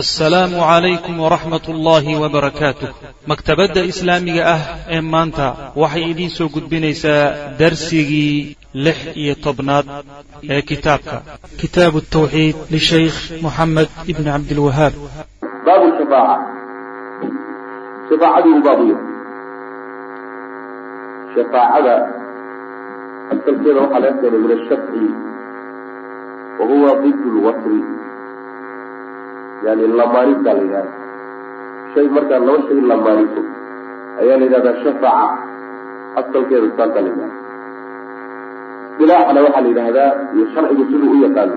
asalaamu calaykum waraxmat ullaahi wabarakaatuh maktabadda islaamiga ah ee maanta waxay idiin soo gudbinaysaa darsigii lix iyo tobnaad ee kitaabka. Kitaabu tawxiid lishaykh moxamed ibni cabdilwahaab baabu shafaaca shafaacadii uu shafaacada asalkeeda waxaa laga keenay min ashafci wa huwa lwasri yani lamaanintaa la yidhahda shay markaad laba shay lamaaniso ayaa la yidhahdaa shafaca asalkeeda saasaa la yidhahda istilaaxana waxaa la yidhahdaa iyo sharcigu siduu u yaqaano.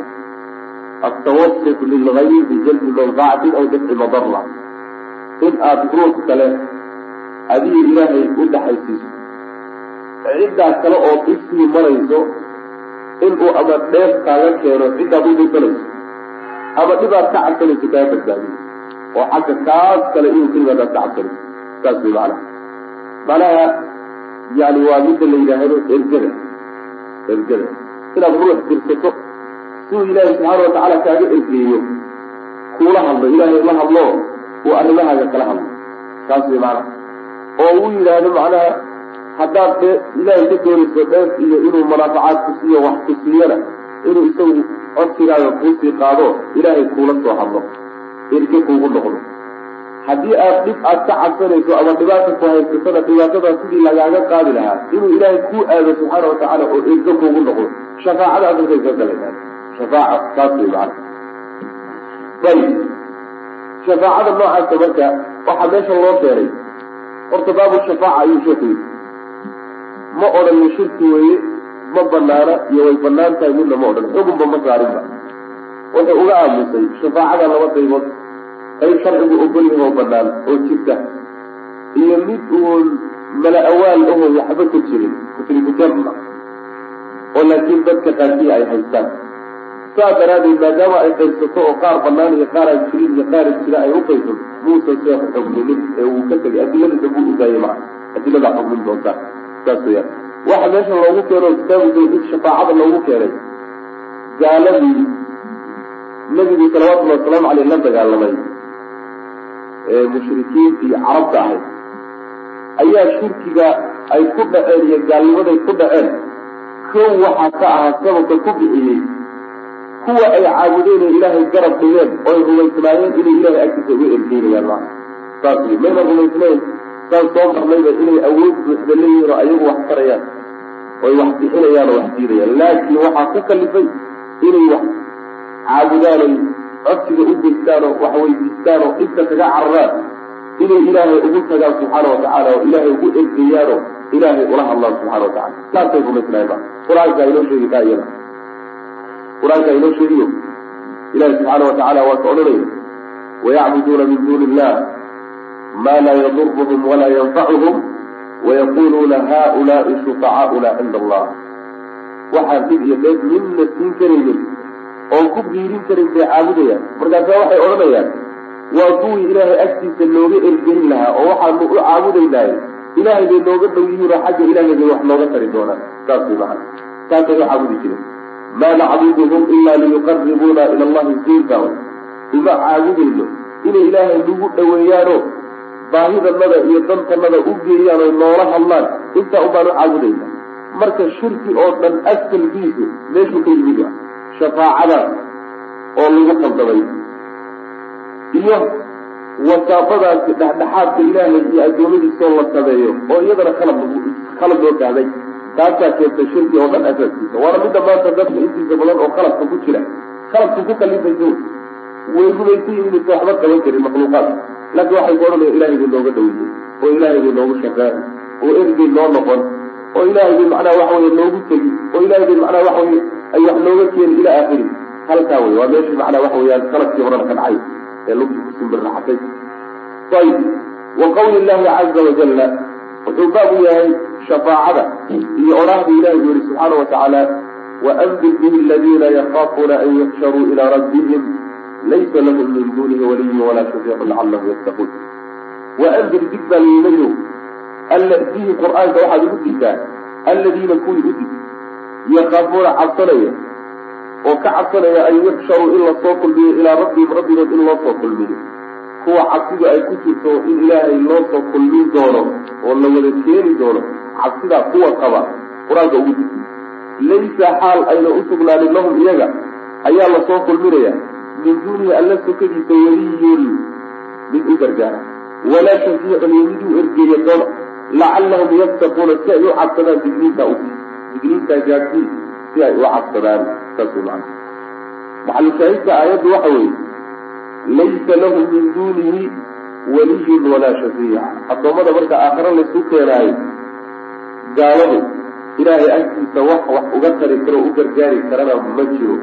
Altawasut lilgayr bijalbi manfacatin aw dafci madara in aada ruux kale adiga ilaahay u dhaxaysiiso ciddaa kale oo isii marayso inuu ama dheef kaaga keeno ciddaad u dhirsanayso ama dhibaad ka cabsanayso kaa badbaadiyo oo xagga kaas kale inuu ka yimaadaad ka cabsanayso saas way macnaha macnaha yani waa midda la yidhaahdo ergada ergada. Inaad ruux dirsato siduu ilaahay subxaana watacaala kaaga ergeeyo kuula hadlo ilaahay la hadlo uu arrimahaaga kala hadlo. Saas way macnaha oo uu yidhaahdo macnaha haddaad dee ilaahay ka doonayso dheef iyo inuu manaafacaad ku siiyo wax ku siiyana inuu isagu codsigaaga kuusii qaado ilaahay kuula soo hadlo. Erge kuugu noqdo. Haddii aad dhib aad ka cabsanayso ama dhibaata ku haysatana dhibaatadaa sidii lagaaga qaadi lahaa inuu ilaahay kuu aado subxaana watacaala oo erge kuugu noqdo shafaacada asalkaysa kala shafaaca saas macana ayib shafaacada noocaasa marka waxaa meesha loo keenay horta baabu shafaaca ayuu sheeku yidhi. Ma odhanin shirki weeye ma banaana iyo way bannaan tahay midna ma odhan. Xugunba ma saarinba wuxuu uga aamusay shafaacada laba qaybood. Qayb sharcigu ogol yahay oo banaan oo jirta iyo mid uun mala awaal ahoo waxba ka jirin muslimujarna oo laakiin dadka qaarkii ay haystaan. Saa daraaddeed maadaama ay qaybsato oo qaar banaan iyo qaar aan jirin iyo qaar jira ay u qaybsato muusan seexu xugminin ee uu ka tegay adiladiisa buu udaayay maa adiladaa xugmin doontaa saas weyaan waxa meesha loogu keeno kitaabu in shafaacada loogu keenay gaaladii nebigu salawatullahi wasalaamu caleyh la dagaalamay. Ee mushrikiintii carabta ahayd. Ayaa shirkiga ay ku dhaceen iyo gaalnimaday ku dhaceen. Kow waxaa ka ahaa sababka ku bixiyey. Kuwa ay caabudeen ee ilaahay garab dhigeen oo ay rumaysnaayeen inay ilahay agtiisa uga ergeynayaan maa saas mayna rumaysnayn saan soo marnayba inay awood buuxda leeyihiin oo ayagu wax tarayaan oy wax bixinayaan wax diidayaan laakiin waxaa ku kalifay inay wax caabudaan oy codsiga u geystaan oo wax weydiistaan oo dhibka kaga cararaan inay ilaahay ugu tagaan subxaana watacaala oo ilaahay ugu ergeeyaan oo ilaahay ula hadlaan subxana watacala saasay rumaysnaayeen ma qur'aankaa inoo sheegi taa iyada qur'aankaa inoo sheegiyo ilahi subxaana watacaala waa ka odhanaya wayacbuduuna min duuni illah ma laa yadurhum walaa yanfacuhum wayaquluuna haulaai shufacaauna cinda allah waxaan dhib iyo dheef midna siin karaynin oon ku biirin karin bay caabudayaan markaasa waxay odhanayaan waa kuwii ilaahay agtiisa looga ergelin lahaa oo waxaanu u caabudaynahay ilaahay bay nooga dhow yihiin oo xagga ilaahay bay wax nooga tari doonaan saas way macana u caabudi jireen maa nacbuduhum ilaa liyuqaribuuna ila allahi zulfa uma caabudayno inay ilaahay nagu dhoweeyaano baahidanada iyo dantanada u geeyaan oy noola hadlaan intaa ubaan u caabudayna marka shirki oo dhan asalkiisu meeshuu ka yimid wa shafaacadaas oo lagu qaldamay iyo wasaafadaasi dhexdhexaadka ilaahay iyo addoomadiisoo la sameeyo oo iyadana khalad khalad loo fahmay taasaa keentay shirki oo dhan asaaskiisa waana midda maanta dadka intiisa badan oo khaladka ku jira. Khaladka ku kalifaysa way rumaysan yihiin inaysa waxba qaban karin makhluuqaad laakiin waxay ku odhanaya ilahay bay nooga dhoweyey oo ilaahay bay noogu shaqeen oo ergey noo noqon oo ilaahay bay macnaha waxa weye noogu tegi oo ilahay bay macnaha waxa weye ay wax nooga keeni ilaa aakhiri. Halkaa wey waa meeshii macnaha waxa weyaan sannadkii horena ka dhacay ee lugti ku simbirraxatay ayib wa qawli illahi caza wajalla wuxuu baab u yahay shafaacada iyo odhaahda ilahi buu yihi subxaana watacaala waandir bihi aladiina yakaafuuna an yuxsharuu ilaa rabbihim laysa lahum min dunihi waliyin walaa shafiicu lacalahum yattaquun waandir dig baa layinayo alla bihi qur'aanka waxaad ugu digtaa alladiina kuwii u dig yakaafuuna cabsanaya oo ka cabsanaya an yuxsharuu in la soo kulmiyo ilaa rabbihim rabbigood in loo soo kulmiyo kuwa cabsidu ay ku jirto in ilaahay loo soo kulmin doono oo la wada keeni doono cabsidaa kuwa qaba qur'aanka ugu jirta laysa xaal ayna u sugnaanin lahum iyaga ayaa la soo kulminaya min duunihi alla sokadiisa weliyun mid u gargaara. Walaa shafiicun iyo mid u ergeeya doona lacallahum yattaquuna si ay u cabsadaan digniintaa u digniintaa gaadhsii si ay u cabsadaan saas maxalushaahidka aayaddu waxa weeye laysa lahum min duunihi waliyun walaa shafiic addoommada marka aakhare laysu keenaayo gaaladu ilaahay agtiisa wax wax uga tari karo u gargaari karana ma jiro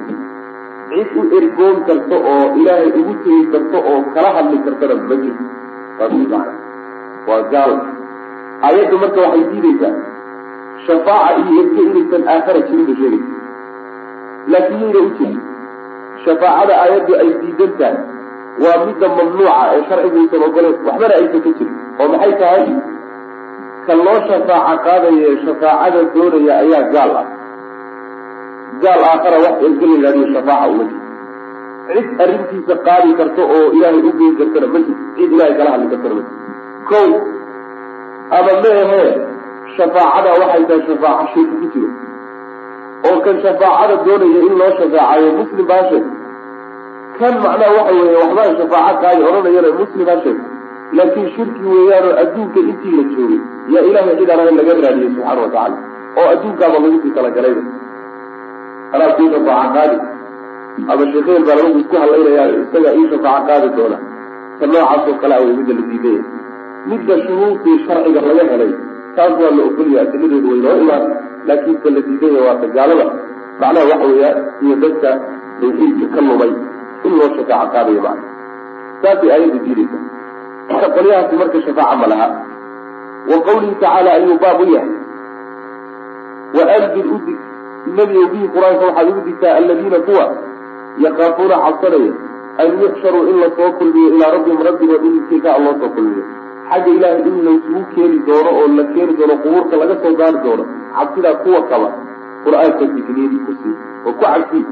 cid u ergoon karto oo ilaahay ugu tegi karto oo kala hadli kartana ma jirto macana waa gaal. Aayaddu marka waxay diidaysaa. Shafaaca iyo erge inaysan aakhara jirin bay sheegaysa laakiin yayna u jirin shafaacada aayaddu ay diidan tahay waa midda mamnuuca ee sharciguusan ogoleyn waxbana aysan ka jirin. Oo maxay tahay? Ka loo shafaaca qaadaye shafaacada doonaya ayaa gaal ah gaal aakhara wax erge la yidhahdiyo shafaaca uma jirto cid arrintiisa qaadi karto oo ilaahay u geyn kartana ma jirto cid ilaahay kala hadli kartana ma jirto kow ama meehe shafaacada waxay tahay shafaaco shirki ku jiro. Oo kan shafaacada doonaya in loo shafaacayo muslim baa sheeg kan macnaha waxa weeye waxbaa shafaaco qaadi odhanayana muslim baa sheeg laakiin shirki weeyaanoo adduunka intii la joogay yaa ilaahay cid aan laga raadiyey subxaana watacaala oo adduunkaaba lagu sii talagalayba kuu shafaaco qaadi. Ama sheekeel baa lagu isku hadlaynayaa isagaa ii shafaaco qaadi doona. Ta noocaasoo kale awey midda la diidaya midda shuruudii sharciga laga helay taas waa la ogolya adiladeedu way noo imaan laakiin ta la diidaya waa ta gaalada. Macnaha waxa weeyaan iyo dadka tawxiidka ka lumay in loo shafaaco qaadayo macna saasay aayaddu diidaysa. Qolyahaasi marka shafaaca ma laha. Wa qawlihi tacaala ayuu baab u yahay. Wa andir udig nebiyow bihi qur'aanka waxaad ugu digtaa aladiina kuwa yakaafuuna cabsanaya an yuxsharuu in la soo kulmiyo ilaa rabbihim rabbigood in intikaa loo soo kulmiyo. Xagga ilaahay in laysugu keeni doono oo la keeni doono qubuurta laga soo gaari doono cabsidaa kuwa qaba qur'aanka digniin ku sii oo ku cabsii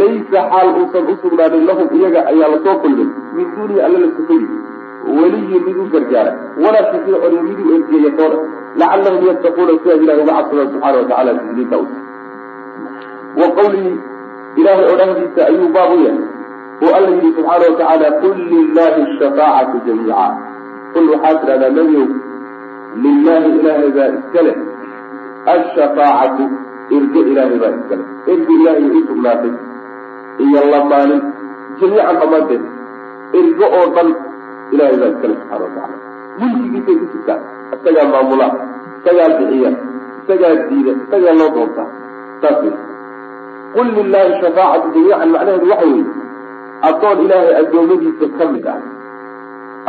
laysa xaal uusan u sugnaanin lahum iyaga ayaa la soo kulmin min duunihi alla la sukayy weliyin mid u gargaara walaa shafiicun mid u ergeeya toona lacallahum yattaquuna si ay ilahay uga cabsadaan subxaana watacala digniinta u wa qawlihi ilaahay odhahdiisa ayuu baab u yahay oo alla yidhi subxaana watacaala qul lilahi shafaacatu jamiica qul waxaad tidhahdaa nebiow lilaahi ilaahay baa iska leh ashafaacatu erge ilaahay baa iska leh erge ilaahay u sugnaatay iyo lamaanin jamiican dhammaanteed erge oo dhan ilahay baa iska leh subxana watacala mulkigiisay ku jirtaa isagaa maamula isagaa bixiya isagaa diida isagaa loo doontaa saas wey qul lilahi shafaacatu jamiican macnaheedu waxa weeye addoon ilaahay addoommadiisa ka mid ah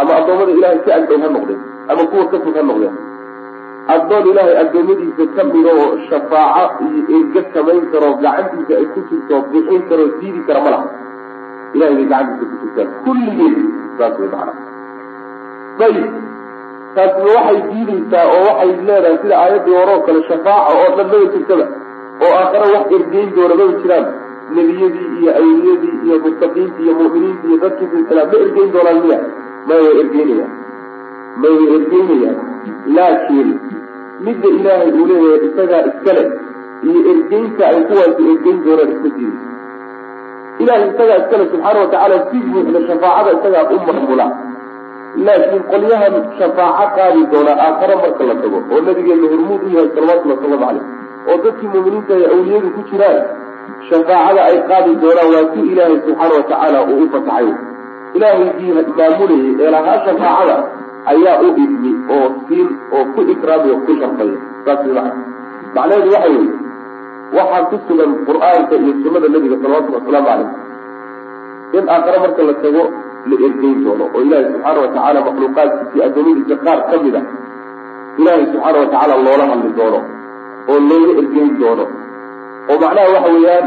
ama addoommada ilahay si agdhow ha noqdeen ama kuwa ka fog ha noqdeen addoon ilaahay addoommadiisa ka mida oo shafaaco iyo erge samayn karoo gacantiisa ay ku jirto bixin karoo diidi kara ma laha ilahay bay gacantiisa ku jirtaan kulligeed saas way macana ayib taasna waxay diideysaa oo waxay leedahay sida aayaddii hore oo kale shafaaca oo dhan maba jirtaba oo aakhare wax ergeyn doona maba jiraan nebiyadii iyo awliyadii iyo muttaqiintii iyo mu'miniintii iyo dadkii silsilaa ma ergeyn doonaan miya? May way ergeynayaan may way ergeynayaan laakiin midda ilaahay uu leeyahay isagaa iska leh iyo ergeynta ay kuwaasi ergeyn doonaan iska diidaysa ilahay isagaa iska leh subxaana watacaala si buuxda shafaacada isagaa u maamula laakiin qolyahan shafaaco qaadi doona aakhare marka la tago oo nabigeena hormuud u yahay salawatullhi wasalaamu caleyh oo dadkii muuminiinta ay awliyadu ku jiraan shafaacada ay qaadi doonaan waa si ilaahay subxaana watacaala uu u fasaxay ilaahaygii maamulayay ee lahaa shafaacada ayaa u idmi oo siin oo ku ikraami oo ku sharfaya saas way macana macnaheedu waxa weeye waxaa ku sugan qur'aanka iyo sunnada nebiga salawatullhi wasalaamu caleyh in aakhare marka la tago la ergeyn doono oo ilaahay subxaana watacaala makhluuqaadkiisii addoommadiisa qaar ka mid a ilaahay subxaana watacaala loola hadli doono oo looga ergeyn doono. Oo macnaha waxa weeyaan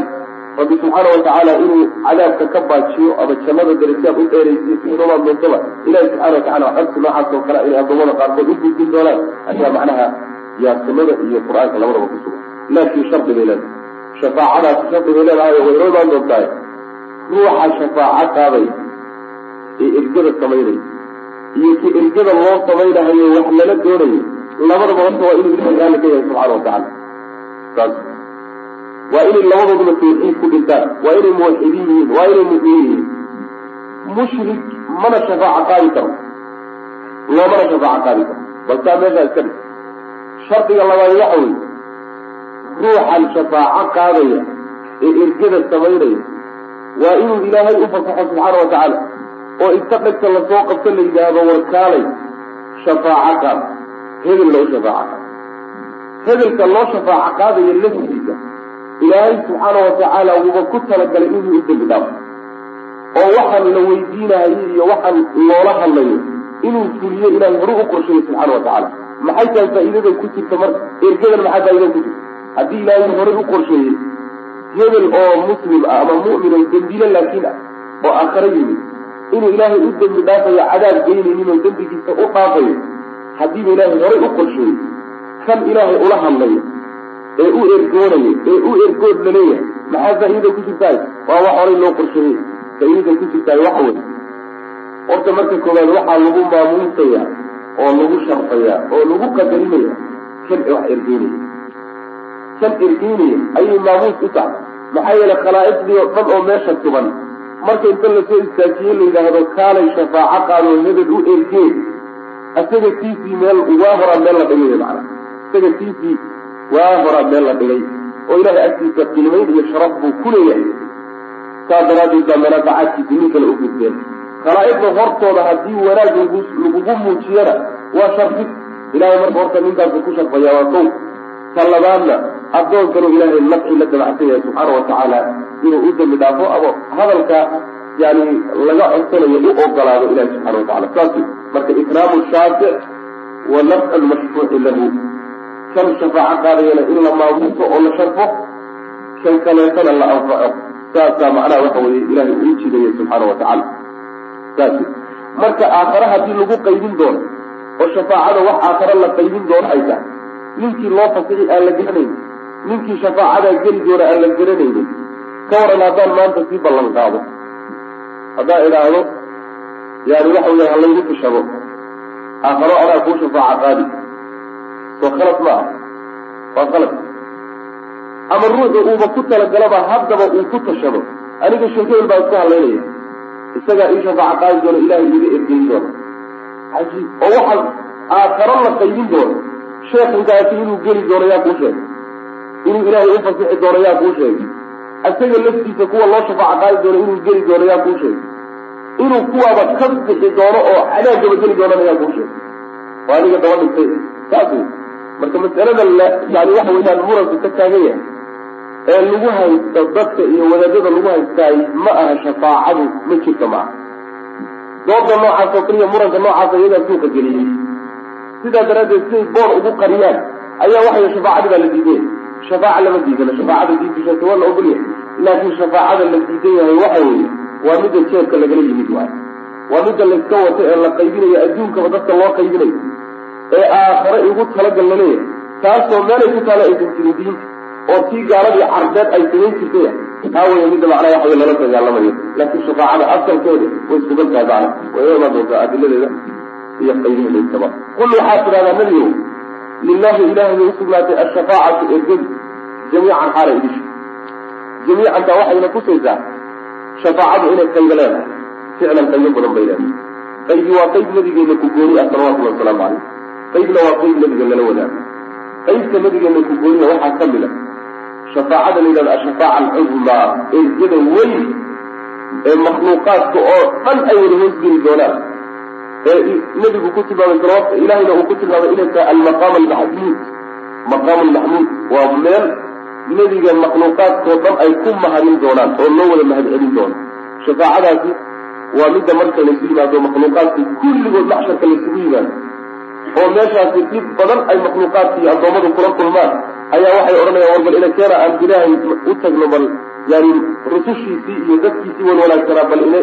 rabbi subxaana watacaala inuu cadaabka ka baajiyo ama jannada darajaad u dheeraysiyo siinomaa doontaba ilahi subxana watacala codsi noocaas oo kale inay addoommada qaarkood u gudbin doonaan ayaa macnaha yaa iyo qur'aanka labadaba ku sugan. Laakiin shardi bay leedahay. Shafaacadaas shardigay leedahay way noo imaan doontahay ruuxa shafaaco qaaday ee ergada samaynay iyo ki ergada loo samaynahayo wax lala doonayo labadaba horta waa inuu ilahay raalli ka yahay subxaana watacala saas. Waa inay labadooduba tawxiid ku dhintaan waa inay muwaxidiin yihiin. Waa inay mu'miniin yihiin. Mushrik mana shafaaco qaadi karo. Loomana shafaaco qaadi karo. Bal saa meeshaa iska dhig. Shardiga labaad waxa weye ruuxan shafaaco qaadaya ee ergada samaynaya. Waa inuu ilaahay u fasaxo subxaana wa tacaala oo inta dhegta la soo qabto la yidhaahdo warkaalay. Shafaaco qaad hebel loo shafaaco hebelka loo shafaaco qaadaya laftiisa ilaahay subxaana wa tacaala wuuba ku talagalay inuu u dembi dhaafo oo waxaan la weydiinahayo iyo waxaan loola hadlayo inuu fuliyo ilaahay horu u qorsheeyo subxaana wa tacaala maxay tahay faa'iidada ku jirta marka ergadan maxaa faa'iidada ku jirta? Haddii ilaahay horay u qorsheeyey hebel oo muslim ah ama mu'min oo dembile laakiin oo aakhare yimid inuu ilaahay u dembi dhaafayo cadaab geynaynin oo dembigiisa u dhaafayo haddiiba ilaahay horay u qorsheeyey kan ilaahay ula hadlayo ee u ergoonayo ee u ergood la leeyahay maxaa faa'iida ku jirtaay? Waa wax horay loo qorsheeyey. Faa'iidada ku jirtaay waxa wey horta marka koowaad waxaa lagu maamuusaya oo lagu sharfayaa oo lagu qadarinaya kan wax ergeynaya kan ergeynaya ayay maamuus u tahay. Maxaa yeele khalaa'iqdii oo dhan oo meesha tuban marka inta la soo istaajiye la yidhaahdo kaalay shafaaco qaadoo hebel u ergeen isaga tiisii meel waa horaa meel la dhigay macana isaga tiisii waa horaa meel la dhigay oo ilaahay agtiisa qiimayn iyo sharaf buu ku leeyahay. Saa daraaddeed baa manaafacaadkiisi nin kale u gudbeen. Khalaa'iqda hortooda haddii wanaag lagu lagugu muujiyana waa sharfid ilahay marka horta ninkaasu ku sharfaya waa kow. Ta labaadna addoonkanu ilaahay nafci la dabacsan yahay subxaana wa tacaala inuu u dembi dhaafo ama hadalka yani laga codsanayo u ogolaado ilahi subxana wa tacala saas marka ikraamu shaafic wa nafcu lmashfuuci lahu. Kan shafaaco qaadayana in la maamuuso oo la sharfo kan kaleetana la anfaco. Saasaa macnaha waxa weeye ilahay uu jidaya subxaana wa tacala saas marka aakhare haddii lagu qaybin doono oo shafaacada wax aakhare la qaybin doono ay tahay ninkii loo fasixi aan la garanaynin ninkii shafaacadaa geli doona aan la garanaynin ka waran haddaan maanta sii ballan qaado haddaan idhaahdo yani waxa weya ha laygu tashado aakharo anaa kuu shafaaca qaadi. Soo khalad ma ah waa khalad. Ama ruuxu uuba ku talagalaba haddaba uu ku tashado. Aniga sheekebel baa isku halaynaya isagaa ii shafaaca qaadi doona ilahay iiga ergeyn doona. Cajiib oo waxaan aakharo la qaybin doono sheekhinkaasi inuu geli doono yaa kuu sheegay. Inuu ilaahay u fasixi doono yaa kuu sheegay isaga laftiisa kuwa loo shafaaco qaadi doono inuu geli doono yaa kuu sheegay. Inuu kuwaaba ka bixi doono oo cadaabkaba geli doonana yaa kuu sheegay. Oo aniga daba dhintay saas wey marka mas'alada la yani waxa weeyaan muranku ka taagan yahay ee lagu haysto dadka iyo wadaadada lagu haystaay ma aha shafaacadu ma jirto ma aha. Dooda noocaas oo kaliya muranka noocaasa iyagaa suuqa geliyey. Sidaa daraaddeed siday boor ugu qariyaan ayaa waxay shafaacadii baa la diiday shafaaca lama diidana shafaacada diidishaasi waa la ogolyahay laakiin shafaacada la diidan yahay waxa weeye waa midda jeebka lagala yimid waay waa midda layska wato ee la qaybinayo adduunkaba dadka loo qaybinayo ee aakhare igu talagal la leeyahay. Taasoo meelay ku taala aysan jirin diinta oo tii gaaladii cardeed ay samayn jirtay. Taa weya midda macnaa waxa lala dagaalamayo laakiin shafaacada asalkeeda way sugan tahay macna way imaan doontaa adiladeeda iyo qaybiheeda intaba qul waxaad tidhahdaa nebigow lilahi ilahay bay usugnaatay ashafaacatu ergadu jamiican xaala idisha jamiican taa waxayna kusaysaa shafaacadu inay qaybo leedahay ficlan qaybo badan bay leedahay qaybi waa qayb nabigeena ku gooni ah salawatullahi wasalaamu calayh qaybna waa qayb nabiga lala wadaago qaybta nabigeena ku gooniya waxaa ka mid a shafaacada la yidhahdo ashafaaca alcuzmaa ergada weyn ee makhluuqaadka oo dhan ay wada hoosgeli doonaan ee nebigu ku tilmaamay salawat ilahayna uu ku tilmaamay inay tahay almaqaam almaxmuud maqaam almaxmuud waa meel nebiga makhluuqaadkao dhan ay ku mahadin doonaan oo loo wada mahad celin doono shafaacadaasi waa midda marka laysu yimaado makhluuqaadka kulligood maxsharka laysugu yimaado. Oo meeshaasi dhib badan ay makhluuqaadka iyo addoommadu kula kulmaan ayaa waxay odhanayaan war bal ina keena aan ilaahay u tagno bal yani rusushiisii iyo dadkiisii wan wanaagsanaa bal ina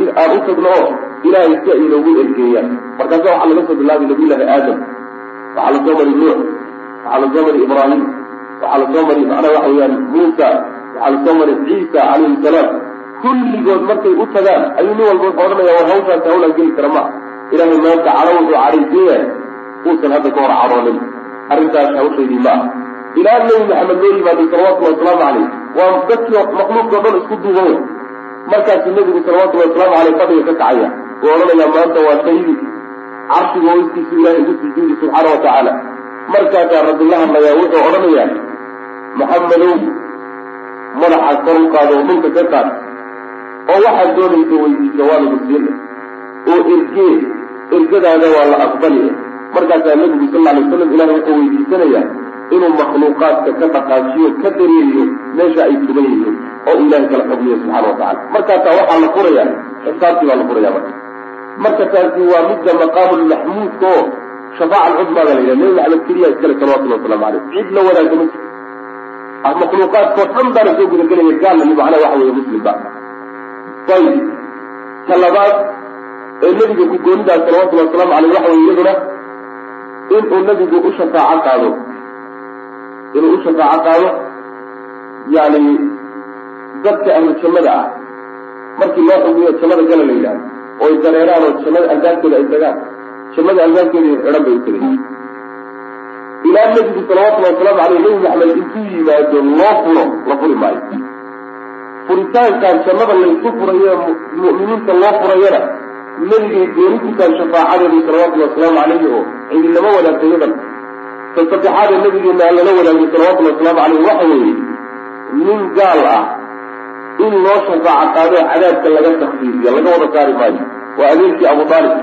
in aan u tagno oo ilaahay si ay inoogu ergeeyaan. Markaasa waxaa laga soo bilaabay nabiyullaahi aadam. Waxaa la soo mari nuux. Waxaa la soo mari ibraahim. Waxaa la soo mari macnaha waxa weyaan muusa. Waxaa la soo mari ciisa calayhi salaam. Kulligood markay u tagaan ayuu nin walba wuxuu odhanaya war hawshaasi hawlaan geli kara maa ilahay maanta cadho wuxuu cadhaysiiya uusan hadda ka hor cadhoonin arrintaas hawshaydii ma. Ilaa nebi maxamed loo yimaaday salawatullahi wasalaamu caleyh waa dadkii makhluuqkao dhan isku duuban wey markaasuu nebigu salawatullahi wasalaamu caleyh fadhiga ka kacaya uu odhanaya maanta waa saydi carshiga hoostiisu ilahay ugu sujuudi subxaana wa tacaala markaasaa rabbi la hadlayaa wuxuu odhanayaa maxamedow madaxa kor u oo dhulka ka qaad oo waxaad doonaysa weydiisa waa lagu siina oo ergee ergadaada waa la aqbaliya markaasaa nabigu sal alay slam ilahay wuxuu weydiisanayaa inuu makhluuqaadka ka dhaqaajiyo ka dareeriyo meesha ay tugan yihiin oo ilahay kala xugmiyo subxana wa tacala markaasaa waxaa la furaya xisaabtii baa la furaya marka. Marka taasi waa midda maqaamulmaxmuudka oo shafaaca alcudmaa la yidhaha nebi maxamed keliya iskale salawatullahi waslamu caleyh cid la wadaagta ma jirto makhluuqaadkao dhan baana soo gudagelaya gaalna iyo macnaha waxa weeye muslimba ayib ta labaad ee nebiga ku goonidaas salawatullahi wasalaamu caleyh waxa weye iyaduna inuu nebigu u shafaaco qaado. Inuu u shafaaco qaado yani dadka ahlu jannada ah. Markii loo xugiyo jannada gala la yidhahdo oo ay dareeraan oo jannada albaabkeeda ay tagaan jannada albaabkeeda xidhan bay tegay ilaa nebigu salawatullahi wasalaamu caleyh nebi maxamed intuu yimaado loo furo la furi maayo. Furitaankan jannada laysu furayo mu'miniinta loo furayana nebigay tahay shafaacadeedu salawatullahi wasalaamu caleyhi oo cidinama wadaagta yadan. Ta saddexaadee nabigeena aan lala wadaagay salawatullahi wasalaamu caleyhi waxa weeye nin gaal ah in loo shafaaco qaado cadaabka laga takfiifiyo laga wada saari maayo. Waa adeerkii abu aalib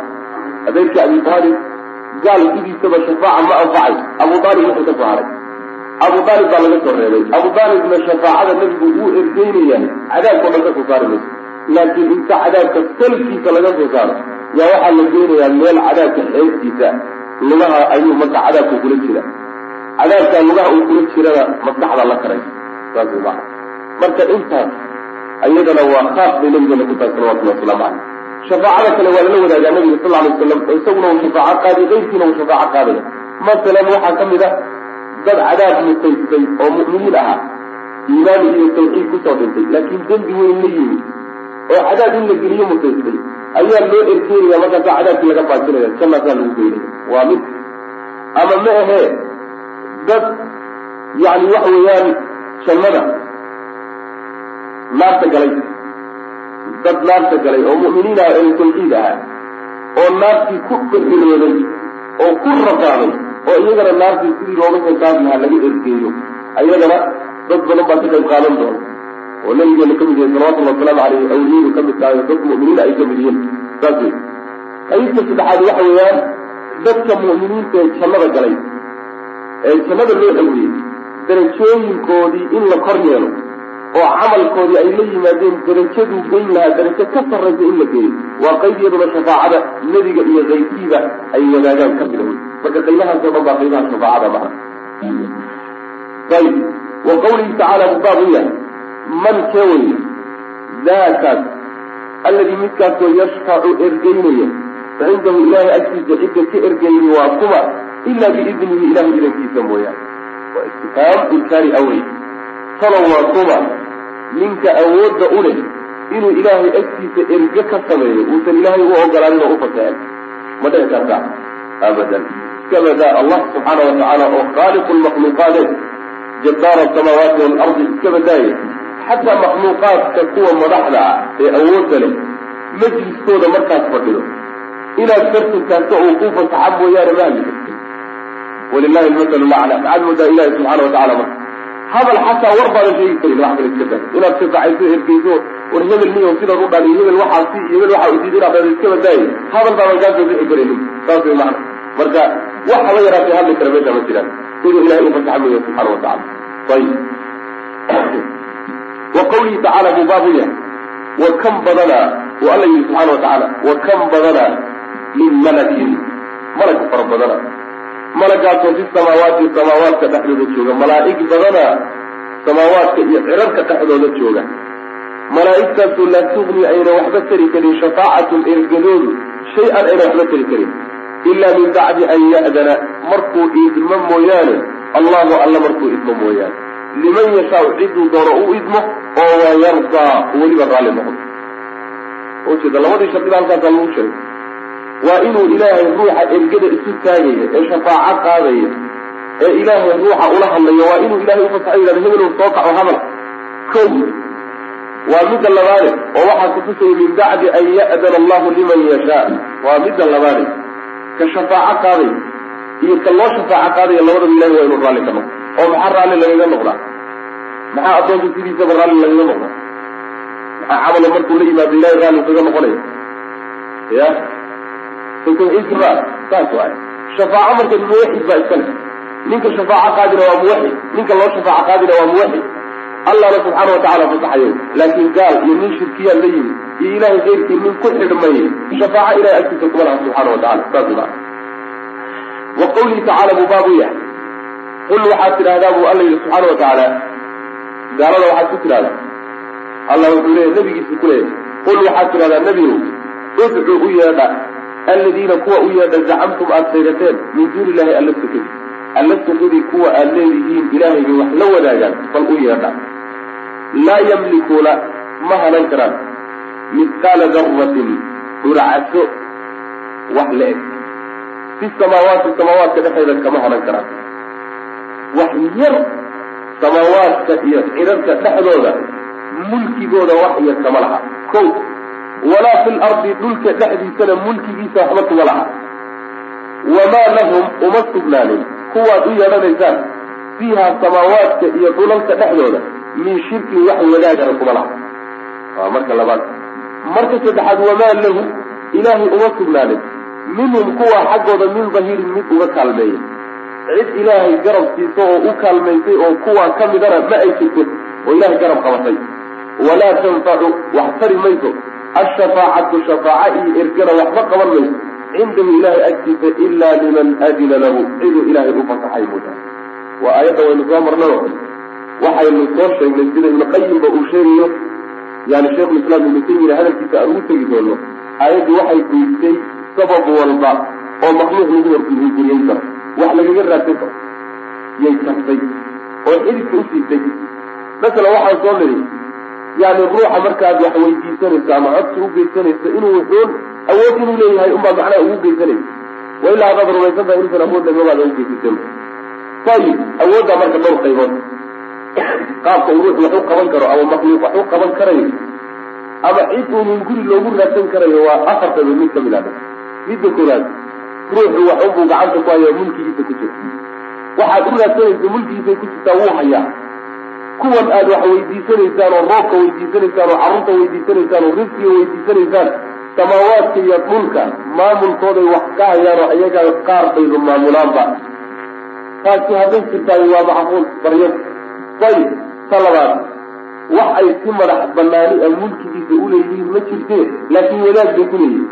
adeerkii abi aalib gaal sidiisaba shafaaca ma anfacay. Abu aalib wuxuu ka soo haray abu aalib baa laga soo reebay. Abu aalibna shafaacada nebigu wuu ergeynaya cadaabkao dhan ka soo saari mayso. Laakiin inta cadaabka salkiisa laga soo saaro yaa waxaa la geynayaa meel cadaabka xeebtiisa lugaha ayuu marka cadaabka kula jira. Cadaabkaa lugaha uu kula jirana maskaxda la karay. Saas marka intaas ayadana waa khaas bay nabigeena ku tahay salawatullahi wasalaamu caleyh shafaacada kale waa lala wadaagaa nabiga sal alay waslam isaguna uu shafaaco qaadiy qeybkiina uu shafaaco qaadaya. Masalan waxaa ka mid ah dad cadaab mutaystay oo mu'miniin ahaa. Iimaan iyo tawxiid ku soo dhintay laakiin dembi weyn la yimid oo cadaab in la geliyo mutaystay ayaa loo ergeynaya markaasaa cadaabkii laga baajinaya jannaasaa lagu geynaya waa mid. Ama ma ahee dad yani waxa weeyaan jannada naarta galay. Dad naarta galay oo mu'miniin ah ee tawxiid ahaa oo naartii ku dhexirooday oo ku rafaaday oo iyagana naartii sidii looga saari lahaa laga ergeeyo ayagana dad badan baa ka qayb qaadan doona. Oo nabigeena ka mid yahay salawatullahi wasalaamu caleyh awliyadu ka mid tahay dad mu'miniina ay ka mid saas wey qaybta saddexaad waxa weeyaan dadka mu'miniinta ee jannada galay ee jannada loo xawiyey darajooyinkoodii in la kor yeelo oo camalkoodii ay la yimaadeen darajaduu geyn lahaa darajo ka sarraysa in la geeyo. Waa qayb iyaduna shafaacada nebiga iyo kayrkiiba ay wadaagaan ka mida wey marka qaybahaasoo dhan baa qaybaha shafaacada macna ayib wa qawlihi tacaala buu baab u yahay man kee weye daakaas alladii midkaasoo yashfacu ergeynaya cindahu ilaahay agtiisa cidda ka ergeeyay waa kuma ilaa biidnihi ilahay idankiisa mooyaane. Waa istifhaam inkaari awey talow waa kuma ninka awoodda u leh inuu ilaahay agtiisa erge ka sameeyo uusan ilaahay u ogolaanin oo u fasaxin ma dhici kartaa abadan. Iskabadaa allah subxaana wa tacaala oo khaaliqu lmakhluuqaade jabbaara asamaawaati waalardi iska badaaya xataa makhluuqaadka kuwa madaxda ah ee awoodda leh majliskooda markaad fadhido. Inaad fartinkaasta uu ku fasaxa mooyaane ma hadli karti walilahi almasalu lacla maxaad moodaa ilahi subxana watacala marka hadal xataa war baadan sheegi karin wax kale iska daa inaad shafacayso ergeyso war hebel niyo sidan u dhali hebel waxaa si hebel waxaa udiid inaad dhado iska hadal baadan kaa soo bixi karaynin saas way macna. Marka wax haba yaraatay hadli kara meesha ma jiraan. Siduu ilahay u fasaxa mooya subxana watacala ayib wa qawlihi tacaala buu baabu yahay. Wa kam badanaa uu alla yihi subxana watacaala wa kam badanaa min malakin. Malag fara badana malagaasoo fi samaawaati samaawaadka dhexdooda jooga malaa'ig badana samaawaadka iyo cirarka dhexdooda jooga. Malaa'igtaasoo laa tugni ayna waxba tari karin shafaacatum ergadoodu shay-an ayna waxba tari karin ilaa min bacdi an ya'dana. Markuu iidmo mooyaane allahu alla markuu idmo mooyaane. Liman yashaau ciduu doono u idmo oo wayardaa weliba raalli noqdo ujeeda labadii shardida halkaasaa lagu sheegay waa inuu ilaahay ruuxa ergada isu taagaya ee shafaaco qaadaya ee ilaahay ruuxa ula hadlayo. Waa inuu ilahay ufasaxo yidhahdo hebelow soo kaco hadal kow waa midda labaade oo waxaa kutusaya min bacdi an ya'dana allahu liman yashaa. Waa midda labaade ka shafaaco qaadaya iyo ka loo shafaaco qaadaya labadaba ilahay waa inuu raalli ka noqdo. Oo maxaa raalli lagaga noqdaa? Maxaa addoonka sidiisaba raalli lagaga noqdaa? Maxaa camalo markuu la yimaado ilahay raalli kaga noqonaya? Ya tawxiidkiba saas waay shafaaco marka muwaxid baa iskale ninka shafaaco qaadina waa muwaxid ninka loo shafaaco qaadina waa muwaxid. Allahna subxaana watacala fasaxayo laakin gaal iyo nin shirkiyaad la yimid iyo ilahay keyrkii nin ku xidhmay shafaaco ilahay agtiisa kuma laha subxaana watacala saas maa wa qawlihi tacala buu baabu yahay. Qul waxaad tidhahdaa buu alla yidhi subxaana wa tacaala gaalada waxaad ku tidhahdaa allah wuxuu leeyahy nabigiisa ku leeyahay qul waxaad tidhahdaa nebigow udcu u yeedha aladiina kuwa u yeedha zacamtum aada sheegateen min duuni illahi alla sokadi alla sokadii kuwa aad leedihiin ilaahay wax la wadaagaan bal u yeedha. Laa yamlikuuna ma hanan karaan. Midqaala darratin dhuracaso wax la eg. Fi samaawaati samaawaadka dhexeeda kama hanan karaan. Wax yar samaawaadka iyo cirarka dhexdooda mulkigooda wax yar kama laha. Ko walaa fi lardi dhulka dhexdiisana mulkigiisa waxba kuma laha wamaa lahum uma sugnaanin. Kuwaad u yeedhanaysaan fiiha samaawaadka iyo dhulalka dhexdooda min shirkin wax wadaagana kuma laha waa marka labaad. Marka saddexaad wamaa lahu ilaahay uma sugnaanin. Minhum kuwa xaggooda min dahirin mid uga kaalmeeya cid ilaahay garab siisa oo u kaalmaysay oo kuwaa ka midana ma ay jirto. Oo ilahay garab qabatay. Walaa tanfacu wax tari mayso ashafaacatu shafaaca iyo ergana waxba qaban mayso cindahu ilahay agtiisa ilaa liman adina lahu ciduu ilaahay u fasaxay mooda waa aayadda waynu soo marnayo waxaynu soo sheegnay sida ibnu qayimba uu sheegayo yani sheikhulislaam ibnu taymiya hadalkiisa aan ugu tegi doono aayaddu waxay goysay sabab walba oo makluuq lagu horguriyen karo wax lagaga raadsan karo yay tagtay oo xididka u siitay masalan waxaan soo nidhi yani ruuxa markaad wax weydiisanayso ama codsi u geysanayso inuu wuxuun awood inuu leeyahay unbaa macnaha ugu geysanaysa. Wa ilaa hadaad rumaysan tahay inuusan awood lagamaada ugu geysateen ayib awooddaa marka dhowr qaybood. Qaabka uu ruux wax u qaban karo ama makluuq wax u qaban karayo ama cid uunun guri loogu raadsan karayo waa afartaba mid ka mid ah. Midda koowaad ruuxu wax unbuu gacanta ku hayaa mulkigiisa ku jira waxaad u raadsanaysa mulkigiisay ku jirtaa wuu hayaa kuwan aad wax weydiisanaysaan oo roobka weydiisanaysaan oo carruurta weydiisanaysaan oo risqiga weydiisanaysaan samaawaadka iyo dhulka maamulkooday wax ka hayaan oo iyaga qaar bayba maamulaanba taasi hadday jirtaay waa macquul baryad ayib ta labaad wax ay si madax banaani a mulkigiisa uleeyihiin ma jirtee laakiin wadaag bay ku leeyihiin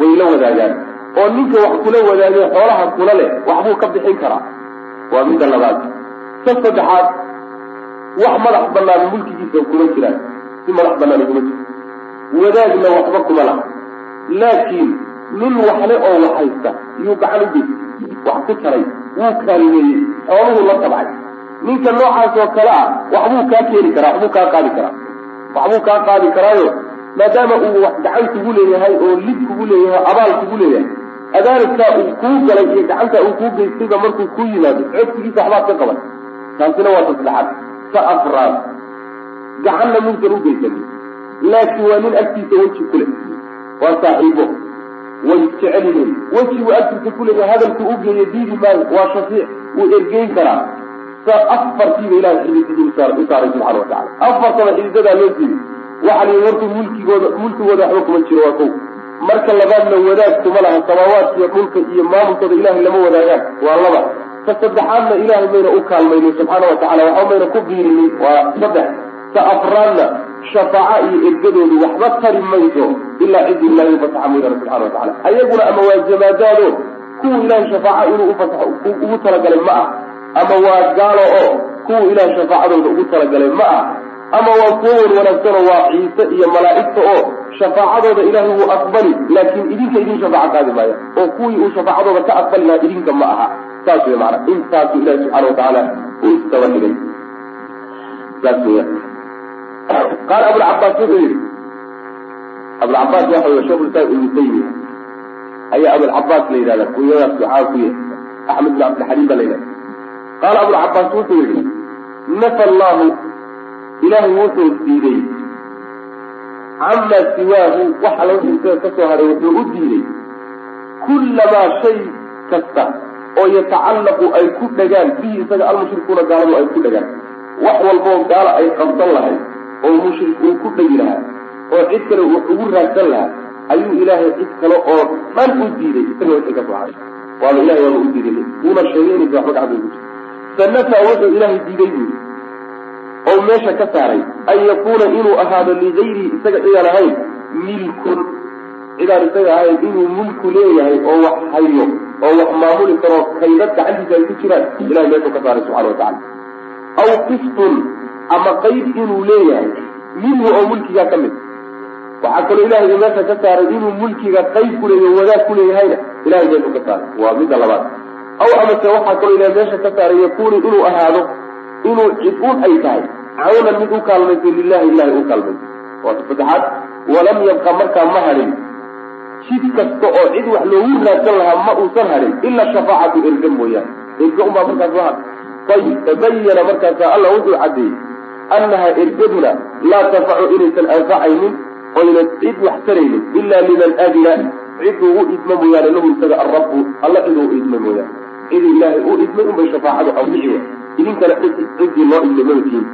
way la wadaagaan. Oo ninka wax kula wadaagay xoolaha kula leh waxbuu ka bixin karaa. Waa midda labaad. Ta saddexaad wax madax banaan mulkigiisa kuma jiraan. Si madax banaan kuma jiro. Wadaagna waxba kuma laha. Laakiin nin waxle oo wax haysta yuu gacan u geysa wax ku taray wuu kaalmeeyey xooluhu la tabcay ninka noocaas oo kale ah waxbuu kaa keeni karaa waxbuu kaa qaadi karaa. Waxbuu kaa qaadi karaayo maadaama uu wax gacan kugu leeyahay oo lid kugu leeyahay abaal kugu leeyahay. Adaalidkaa uu kuu galay iyo gacantaa uu kuu geystayba markuu kuu yimaado codsigiisa waxbaad ka qaban. Taasina waa ta ta afraad. Gacanna muusan u geysanin laakiin waa nin agtiisa weji ku leh waa saaxiibo. Way jecel yihiin wejiguu agtiisa ku leeyahay hadalku u geeyo diidi maayo waa shafiic. Wuu ergeyn karaa sa afartiiba ilahay xididadii u saaray subxana watacala afartaba xididadaa loo siiyey waxaa la yidhi mulkigooda mulkigooda waxba kuma jiro waa kow marka labaadna wadaag kuma laha samaawaadkiiyo dhulka iyo maamulkooda ilahay lama wadaagaan waa laba ta saddexaadna ilahay mayna u kaalmaynin subxaana watacala waxba mayna ku biirinin. Waa saddex ta afraadna shafaaca iyo ergadoodu waxba tari mayso ilaa cidii ilahay ufasaxa maydana subxana watacala ayaguna ama waa jamaadaado kuwa ilahay shafaaca inuu ufasaxo ugu talagalay ma ah. Ama waa gaalo oo kuwa ilahay shafaacadooda ugu talagalay ma ah. Ama waa kuwo wan wanaagsanoo waa ciise iyo malaa'igta oo shafaacadooda ilaahay wuu aqbali laakiin idinka idin shafaaco qaadi maaya oo kuwii uu shafaacadooda ka aqbali lahaa idinka ma aha saas wey maana intaasuu ilahi subxana watacaala uu istaba dhigay. Saas weya qaala abulcabaas wuxuu yihi abulcabaas waxa wey islam ibnu taymiya ayaa abulcabaas la yidhahda kunyadaas waxaa ku yahay axmed bin cabdilxaliim baa la yidhahda qaala abulcabaas wuxuu yihi nafa allahu ilaahay wuxuu diiday. Camaa siwaahu wax alla wixii isaga haray wuxuu u diiday kullamaa shay kasta oo yatacallaqu ay ku dhagaan bihi isaga almushrikuuna gaaladu ay ku dhagaan. Wax walboo gaala ay qabsan lahay oo mushrik uu ku dhegi lahaa oo cid kale wax ugu raagsan lahaa ayuu ilaahay cid kale oo dhan u diiday. Isaga wixii ka soo haray waaba ilahay waaba u diiday. Uuna sheegay waxba gacanta ugu jirto sanafa wuxuu ilaahay diiday buuri oo meesha ka saaray an yakuuna inuu ahaado ligayrihi isaga cidaan ahayn milkun cidaan isaga ahayn inuu mulku leeyahay oo wax hayo oo wax maamuli karo kaydad gacantiisa ay ku jiraan. Ilahay meeshuu ka saaray subxana watacala aw qistun ama qayb inuu leeyahay minhu oo mulkigaa ka mid. Waxaa kaloo ilahay meesha ka saaray inuu mulkiga qayb kuleeyahy wadaag kuleeyahayna ilahay meeshuu ka saaray. Waa midda labaad. Aw amase waxaa kaloo ilahay meesha ka saaray yakuunu inuu ahaado inuu cid un ay tahay. Cawnan mid u kaalmayso lilahi ilahay u kaalmayso. Waata saddexaad walam yabqa markaa ma hadhin jid kasta oo cid wax loogu raadsan lahaa ma uusan hadhin ila shafaacatu erga mooyaane. Erga unbaa markaas ayib tabayana markaasa alla wuxuu caddeeyey annaha ergaduna laa tanfacu inaysan anfacaynin oyna cid wax taraynin ila liman adina ciduu u idma mooyaane lahu isaga alrabu alla ciduu u idma mooyaane. Cidii ilaahay u idmay unbay shafaacadu anfici wa. Idinkana ciddii loo idmay mamatiin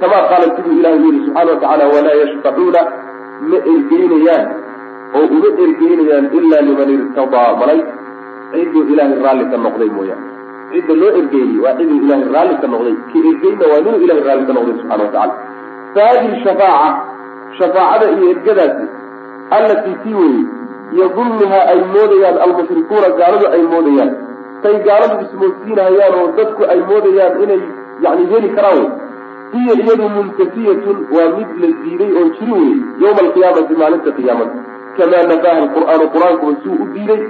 kama qaala siduu ilahay u yihi subxana watacaala walaa yashfacuuna ma ergeynayaan oo uma ergeynayaan ila liman irtadaa malay cidduu ilaahay raalli ka noqday mooyaane. Cidda loo ergeeyey waa ciduu ilaahay raalli ka noqday. Ki ergeyna waa ninuu ilahay raalli ka noqday subxana watacala fa hadihi shafaaca shafaacada iyo ergadaasi allatii tii weeye yadunnuhaa ay moodayaan almushrikuuna gaaladu ay moodayaan say gaaladu ismoodsiinahayaan oo dadku ay moodayaan inay yani heli karaan wey hiya iyadu muntafiyatun waa mid la diiday oo jiri wey yowma alqiyaamati maalinta qiyaamada kamaa nafaaha alqur'aanu qur'aankuba suu u diiday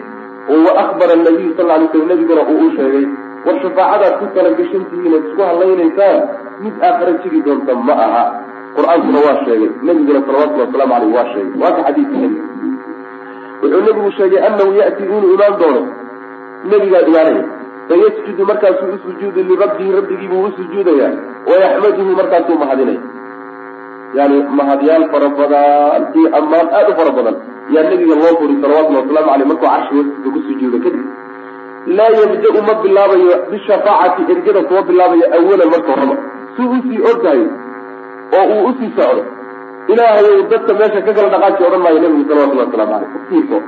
oo wa akbara nabiyu sal lay slam nabiguna uu u sheegay. War shafaacadaad ku talagashantihiin ood isku hadlaynaysaan mid aakhara jiri doonta ma aha. Qur'aankuna waa sheegay. Nabiguna salawatulli wasalaamu aleyh waa sheegay. Waa ka xadiidka nebiga wuxuu nebigu sheegay anahu ya'ti inuu imaan doono. Nebigaa imaanaya fayasjudu markaasuu u sujuudi lirabbihi rabbigii buu u sujuudayaa wayaxmaduhu markaasuu mahadinaya yani mahadyaal fara badan iyo ammaan aada u fara badan yaa nabiga loo furi salawatullhi wasalaamu aleyh markuu carshi hoostiisa ku sujuudo kadib laa yabda-u ma bilaabayo bishafaacati ergada kuma bilaabayo awalan marka horaba suu u sii ordahay oo uu u sii socdo ilaahay dadka meesha ka kala dhaqaaji odhan maayo nabigu salawatullahi waslamu aleyh ufiirso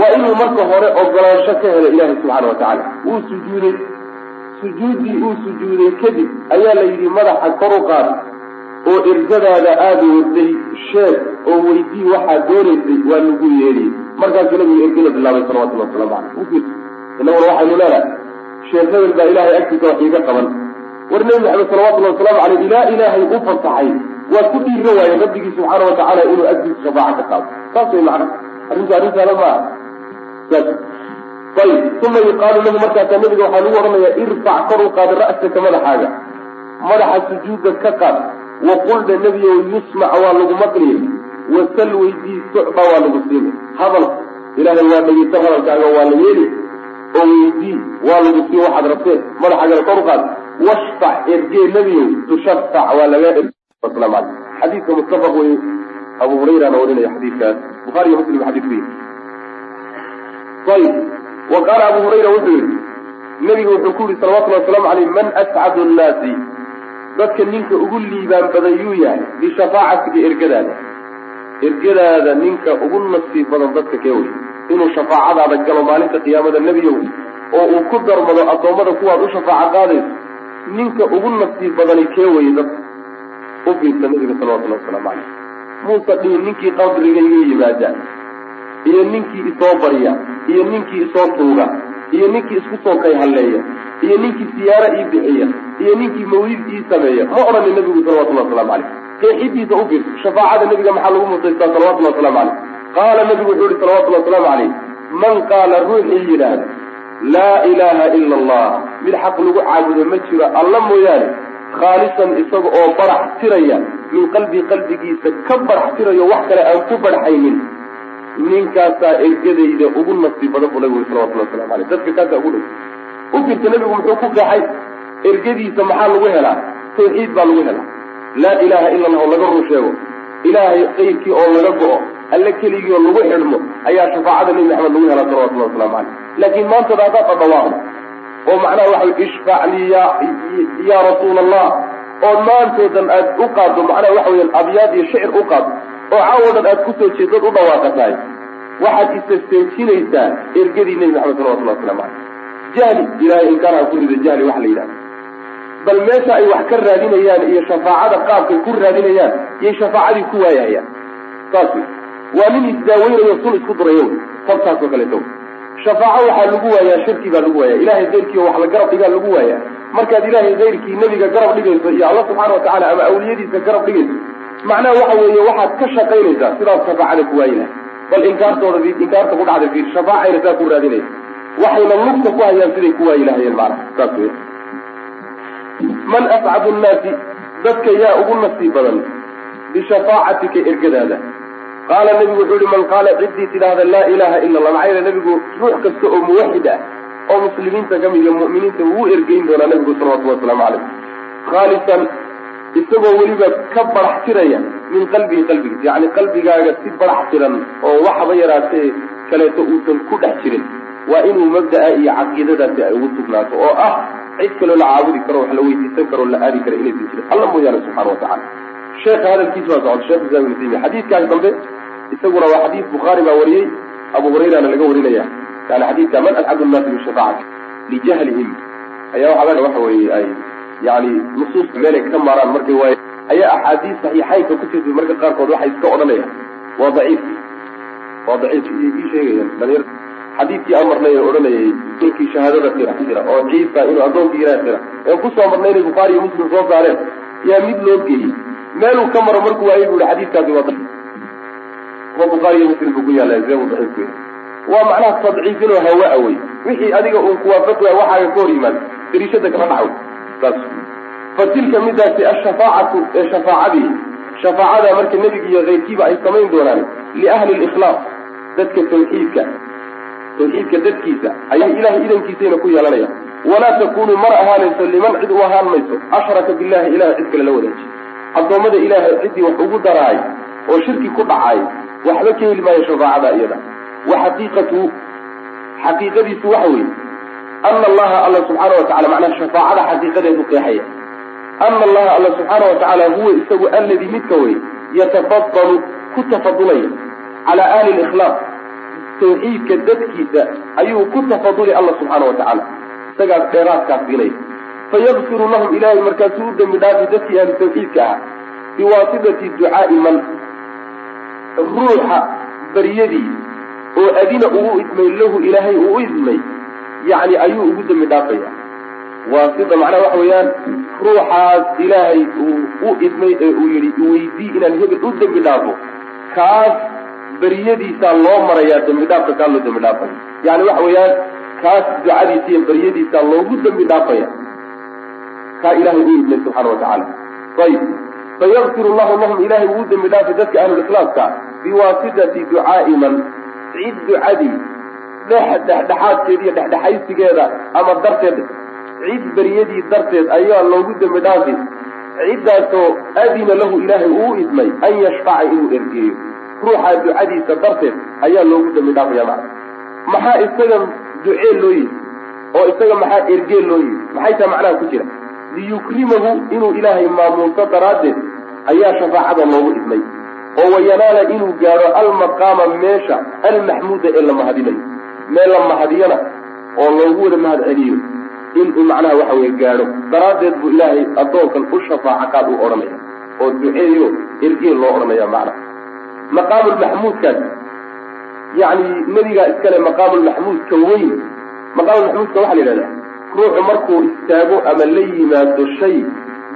waa inuu marka hore ogolaansho ka helo ilaahay subxaana watacaala wuu sujuuday. Sujuuddii uu sujuuday kadib ayaa la yidhi madaxa kor u qaad oo ergadaada aada waday sheeg oo weydii waxaad doonaysay waa lagu yeedhiyey markaasuu nabigu ergada bilaabay salawatullahi waslamu caleyh ufiirso innaguna waxaynu leenahay sheekh hebel baa ilaahay agtiisa wax iiga qaban. War nebi maxamed salawatullahi wasalaamu caleyh ilaa ilaahay u fasaxay waa ku dhiira waaye rabbigii subxaana watacaala inuu agtiisa shafaaca ka qaado. Saas way macna arrinku arrintaada maaha ayib uma yuqaalu lahu markaasaa nabiga waxaa lagu odhanayaa irfac kor u qaad ra'saka madaxaaga. Madaxa sujuuda ka qaad waqulda nebiyow yusmac waa lagu maqliya wasal weydii sucba waa lagu siina hadal ilaahay waa dhegeysan hadalkaaga waa la yeeli oo weydii waa lagu sii waxaad rabteen madaxaagana kor u qaad. Washfac ergee nebiyow tushafac waa laga ergslaam aley xadiidka muttafaq wey abu hurayrana warinaya xadiidkaas buhaari iyo muslim xadiidku yihi ayib wa qaala abu hurayra wuxuu yihi nebigu wuxuu ku yihi salawatullhi wasalaamu aleyh man ascadu nnaasi dadka ninka ugu liibaan badan yuu yahay bishafaacatika ergadaada. Ergadaada ninka ugu nasiib badan dadka kee wey? Inuu shafaacadaada galo maalinta qiyaamada nebiyow oo uu ku darmado addoommada kuwaad u shafaaco qaadayso ninka ugu nasiib badani kee weye dadka u nabiga salawatullahi wasalaamu caleyh muuse dhihin ninkii qabriga iga yimaada iyo ninkii isoo barya iyo ninkii isoo tuuga iyo ninkii isku soo kay halleeya iyo ninkii siyaaro ii bixiya iyo ninkii mawlid ii sameeya. Ma odhanin nabigu salawatullahi waslamu caleyh qeexidiisa u fiirso shafaacada nebiga maxaa lagu mutaystaa salawatullahi waslamu caleyh qaala nabigu wuxuu yihi salawatullahi wasalaamu caleyh man qaala ruuxii yidhaahda laa ilaaha ila allah mid xaq lagu caabudo ma jiro alla mooyaane. Khaalisan isaga oo barax tiraya min qalbii qalbigiisa ka barax tirayo wax kale aan ku barxaynin ninkaasaa ergadayda ugu nafsi badan buu nabigu salawatulli waslamu aleyh dadka kaasaa ugu dhow. U nebigu muxuu ku qeexay ergadiisa maxaa lagu helaa? Tawxiid baa lagu helaa. Laa ilaha ila allah oo laga run sheego. Ilaahay qayrkii oo laga go-o alle keligii oo lagu xidhmo ayaa shafaacada nebi maxamed lagu helaa salawatullahi waslamu caleyh laakiin maantada haddaad dhadhawaaqdo oo macnaha waxa ishfac lii ya ya rasuula allah oo maantoodan aad u qaaddo macnaha waxa weyaan abyaad iyo shicir u qaaddo oo caawo dhan aad ku soo jeedad u dhawaaqatahay. Waxaad isasteejinaysaa ergadii nebi maxamed salawatullahi waslamu caleyh jahli ilahay inkaarha ku rida jahli waxa la yidhahda bal meesha ay wax ka raadinayaan iyo shafaacada qaabkay ku raadinayaan yay shafaacadii ku waayahayaan. Saas wey waa nin isdaaweynayo sun isku durayo. Tabtaas oo kaleeto. Shafaaco waxaa lagu waayaa shirki baa lagu waaya ilahay keyrkii wax la garab dhigaa lagu waayaa. Markaad ilaahay keyrkii nebiga garab dhigayso iyo alla subxaana watacala ama awliyadiisa garab dhigayso macnaha waxa weeye waxaad ka shaqaynaysaa sidaas shafaacada ku waayi lahay bal inkaartooda inkaarta ku dhacday fiir shafaacayna saa ku raadinaysa. Waxayna lugta ku hayaan siday ku waayi lahayeen macnaha saas wey man ascadu nnaasi dadka yaa ugu nasiib badan bishafaacatika ergadaada. Qaala nebigu wuxuu yihi man qaala ciddii tidhaahda laa ilaha ila allah maxaa yeele nebigu ruux kasta oo muwaxid ah oo muslimiinta ka mid iyo mu'miniinta wuu ergeyn doonaa nebigu salawatulli wasalaamu calayh. Khaalisan isagoo weliba ka barax tiraya min qalbihi qalbigiisa yacni qalbigaaga si barax tiran oo waxba yaraatee kaleeto uusan ku dhex jirin waa inuu mabda'a iyo caqiidadaasi ay ugu sugnaato oo ah cid kaloo la caabudi karo wax la weydiisan karo la aadi karo inaysan jirin. Alla mooyaane subxana watacala sheekha hadalkiisa waa socota shekh islam ibnu taymiya. Xadiidkaas dambe isaguna waa xadiis bukhaari baa wariyey abu hurayrana laga warinaya. Yani xadiidka man ascadu nnaasi bishafaacati lijahlihim ayaa waxaa waxa weeye ay yani nusuus meelay ka maaraan markay waaye ayaa axaadiis saxiixaynka ku jirtay marka qaarkood waxay iska odhanayaan. Waa daciif. Waa daciif ii sheegayaan xadiidkii aan marnay ee odhanayay ninkii shahaadada qira jira oo ciisa inuu addoonkii ilaah qira ee ku soo marnay inay bukhaari iyo muslim soo saareen yaa mid loo geeyey. Meeluu ka maro markuu waayay bu i xadiidkaasi waa kuwa bukhaari iyo muslim buu ku yaalla buu daciif ku yahay waa macnaha tadciifinoo hawa-a wey wixii adiga uun kuwaafaq waay waxaaga ka hor yimaada. Dariishada kala dhaxway saas. Fa tilka midaasi ashafaacatu ee shafaacadii shafaacada marka nebiga iyo keyrkiiba ay samayn doonaan liahli likhlaas dadka tawxiidka tawxiidka dadkiisa ayay ilahay idankiisayna ku yeelanayaan. Walaa takunu mana ahaanayso liman cid u ahaan mayso ashraka billahi ilahay cid kale la wadaajiy addoommada ilaahay ciddii wax ugu daraay oo shirki ku dhacaay waxba ka heli maayo shafaacada iyada. Wa xaqiiqatu xaqiiqadiisu waxa weeye ana allaha alla subxaana watacala macnaha shafaacada xaqiiqadeedu qeexaya. Ana allaha alla subxaana watacaala huwa isagu alladii midka wey yatafadalu ku tafadulaya calaa ahli likhlaaq tawxiidka dadkiisa ayuu ku tafaduli alla subxaana watacaala isagaas dheeraadkaas siinaya fayakfiru lahum ilahay markaasuu u dembi dhaafi dadkii ahlu tawxiidka ahaa biwaasitati ducaai man ruuxa baryadii oo adina ugu idmay lahu ilaahay uu u idmay yacni ayuu ugu dembi dhaafaya. Waasita macnaha waxa weeyaan ruuxaas ilaahay uu u idmay ee uu yidhi iweydii inaan hebel u dembi dhaafo kaas beryadiisaa loo marayaa dembi dhaafka kaa loo dembi dhaafaya yani waxa weeyaan kaas ducadiisa iyo beryadiisaa loogu dembi dhaafaya kaa ilahay u idmay subxaana watacaala ayib fayakfir llahu lahum ilahay uu dembi dhaafay dadka ahlulikhlaaska biwaasitati ducaai man cid ducadii dhex dhexdhexaadkeeda iyo dhexdhexaysigeeda ama darteed cid beryadii darteed ayaa loogu dembi dhaafi ciddaasoo adina lahu ilaahay uu idmay an yashfaca inuu ergeeyo ruuxaa ducadiisa darteed ayaa loogu dembi dhaafaya macna maxaa isaga ducee loo yidhi oo isaga maxaa ergee loo yidhi maxay taa macnaha ku jira? Liyukrimahu inuu ilaahay maamuuso daraaddeed ayaa shafaacada loogu idmay. Oo wayanaala inuu gaadho almaqaama meesha almaxmuuda ee la mahadinayo meel la mahadiyana oo loogu wada mahad celiyo. Inuu macnaha waxa weye gaadho. Daraaddeed buu ilaahay addoonkan u shafaaca qaad u odhanaya. Oo duceeyo ergee loo odhanaya macnaha maqaamulmaxmuudkaas yacni nebigaa iskale maqaamulmaxmuudka weyn maqaamulmaxmuudka waxaa la yidhahdaa ruuxu markuu istaago ama la yimaado shay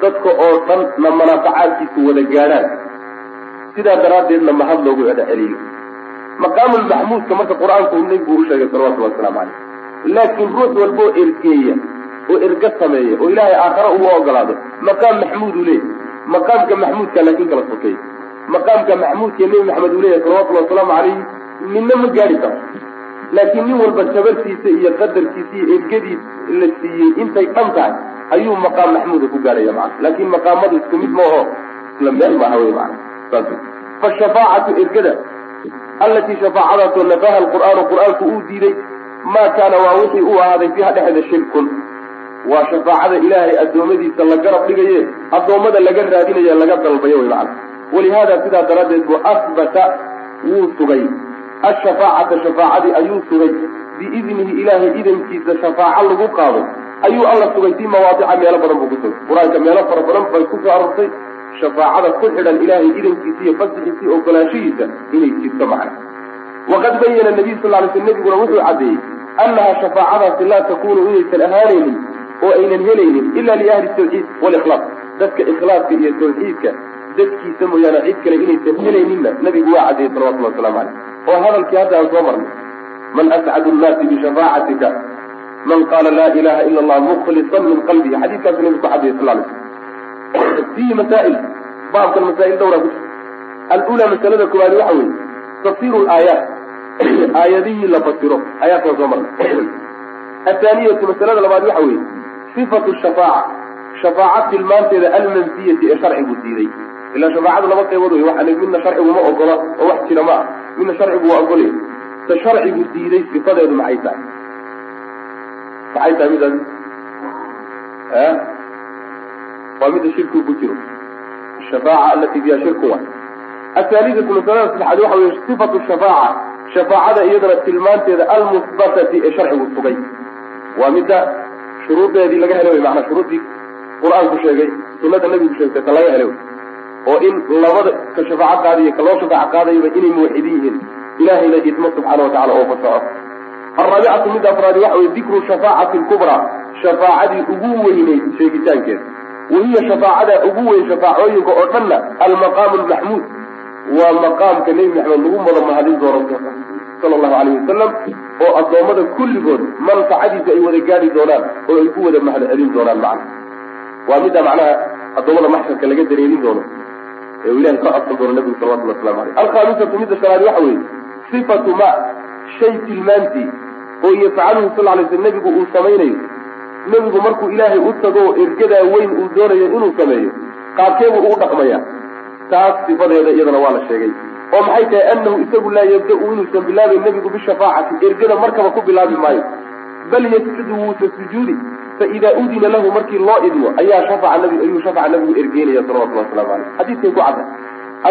dadka oo dhan na manaafacaadkiisu wada gaadhaan. Sidaa daraaddeedna mahad loogu celiyo. Maqaamulmaxmuudka marka qur'aanku nebigu u sheegay salawatullahi wasalaamu caleyh laakiin ruux walboo ergeeya oo erga sameeya oo ilaahay aakhare ugu ogolaado maqaam maxmuud uu leeyahy maqaamka maxmuudka laakiin kala sokeey maqaamka maxmuudka nebi maxamed uu leeyahay salawatullahi wasalaamu calayhi ninna ma gaadhi karo. Laakiin nin walba tabartiisa iyo qadarkiisa iyo ergadiis la siiyey intay dhan tahay ayuu maqaam maxmuuda ku gaadhaya macana laakiin maqaamadu isku mid maaho isla meel maaha wey macana saas fashafaacatu ergada allatii shafaacadaasoo nafaha alqur'aanu qur'aanku uu diiday maa kaana waa wixii uu ahaaday fiiha dhexeeda shirkun. Waa shafaacada ilaahay addoommadiisa la garab dhigaye addoommada laga raadinaye laga dalbayo wey macana walihaada sidaa daraaddeed buu asbata wuu sugay ashafaacata shafaacadii ayuu sugay biidnihi ilaahay idankiisa shafaaco lagu qaado ayuu alla sugay fii mawaadica meelo badan buu ku sugay qur'aanka meelo fara badan bay ku soo arortay shafaacada ku xidhan ilaahay idankiisa iyo fasixiisa iyo ogolaanshihiisa inay jirto macna waqad bayana nabiyu sal lay sl nebiguna wuxuu caddeeyey annaha shafaacadaasi laa takunu inaysan ahaanaynin oo aynan helaynin ila liahli tawxiid walikhlaas dadka ikhlaaska iyo tawxiidka dadkiisa mooyaane cid kale inaysan helayninna nabigu waa caddeeyey salawatullah waslamu caleyh oo hadalkii hadda aan soo marnay man ascadu nnaasi bishafaacatika man qaala laa ilaha ila allah mukhlisan min qalbihi. Xadiiskaasu nabigu ku caddeeyey sal lay sl fiihi masaa'il baabkan masaa'il dhowraa ku jirta alula masalada koowaadi waxa weeye tafsiru laayaat aayadihii la fasiro aayaadkan soo marnay. Athaaniyatu masalada labaad waxa weeye sifatu shafaaca shafaaca tilmaanteeda almanfiyati ee sharcigu diiday ilaa shafaacadu laba qaybood wey waxaa midna sharcigu ma ogola oo wax jira ma ah midna sharcigu waa ogolay ta sharcigu diiday sifadeedu maxay tahay maxay tahay midaas waa midda shirkigu ku jiro. Ashafaaca alati fiha shirku wa athaalidatu masalada saddexaad waxa weye sifatu shafaaca. Shafaacada iyadana tilmaanteeda almusbatati ee sharcigu sugay. Waa midda shuruudeedii laga helay wey maanaa shuruuddii qur'aanku sheegay sunada nabigu sheegtay ta laga helay. wey oo in labada ka shafaaco qaadayo ka loo shafaaco qaadayaba inay muwaxidin yihiin. Ilahayna idmo subxaana watacala oo fasaxo alraabicatu midda afraadi waxa weye dikru shafaacati lkubraa shafaacadii ugu weyneyd sheegitaankeeda. Wahiya shafaacada ugu weyn shafaacooyinka oo dhanna almaqaamu lmaxmuud waa maqaamka nebi maxamed lagu mada mahadin doono sala allahu alayh wasalam oo addoommada kulligood manfacadiisa ay wada gaadhi doonaan oo ay ku wada mahad celin doonaan macna. Waa midda macnaha addoommada maxsharka laga dareerin doono ee uu ilahay ka codsan doono nabigu salawatullah waslamu aleyh alkhaamisatu midda shanaad waxa weeye sifatu ma shay tilmaantii oo yafcaluhu sal lay sl nebigu uu samaynayo. Nebigu markuu ilaahay u tago ergadaa weyn uu doonayo inuu sameeyo qaabkeebuu ugu dhaqmaya. Taas sifadeeda iyadana waa la sheegay. Oo maxay tahay anahu isagu laa yabda-u inuusan bilaabayn nebigu bishafaacati ergada markaba ku bilaabi maayo. Bal yasjudu wuusa sujuudi faida udina lahu markii loo idmo ayaa shafaca nabi ayuu shafaca nabigu ergeynaya salawatullah waslamu aleyh xadiiskay ku cadda.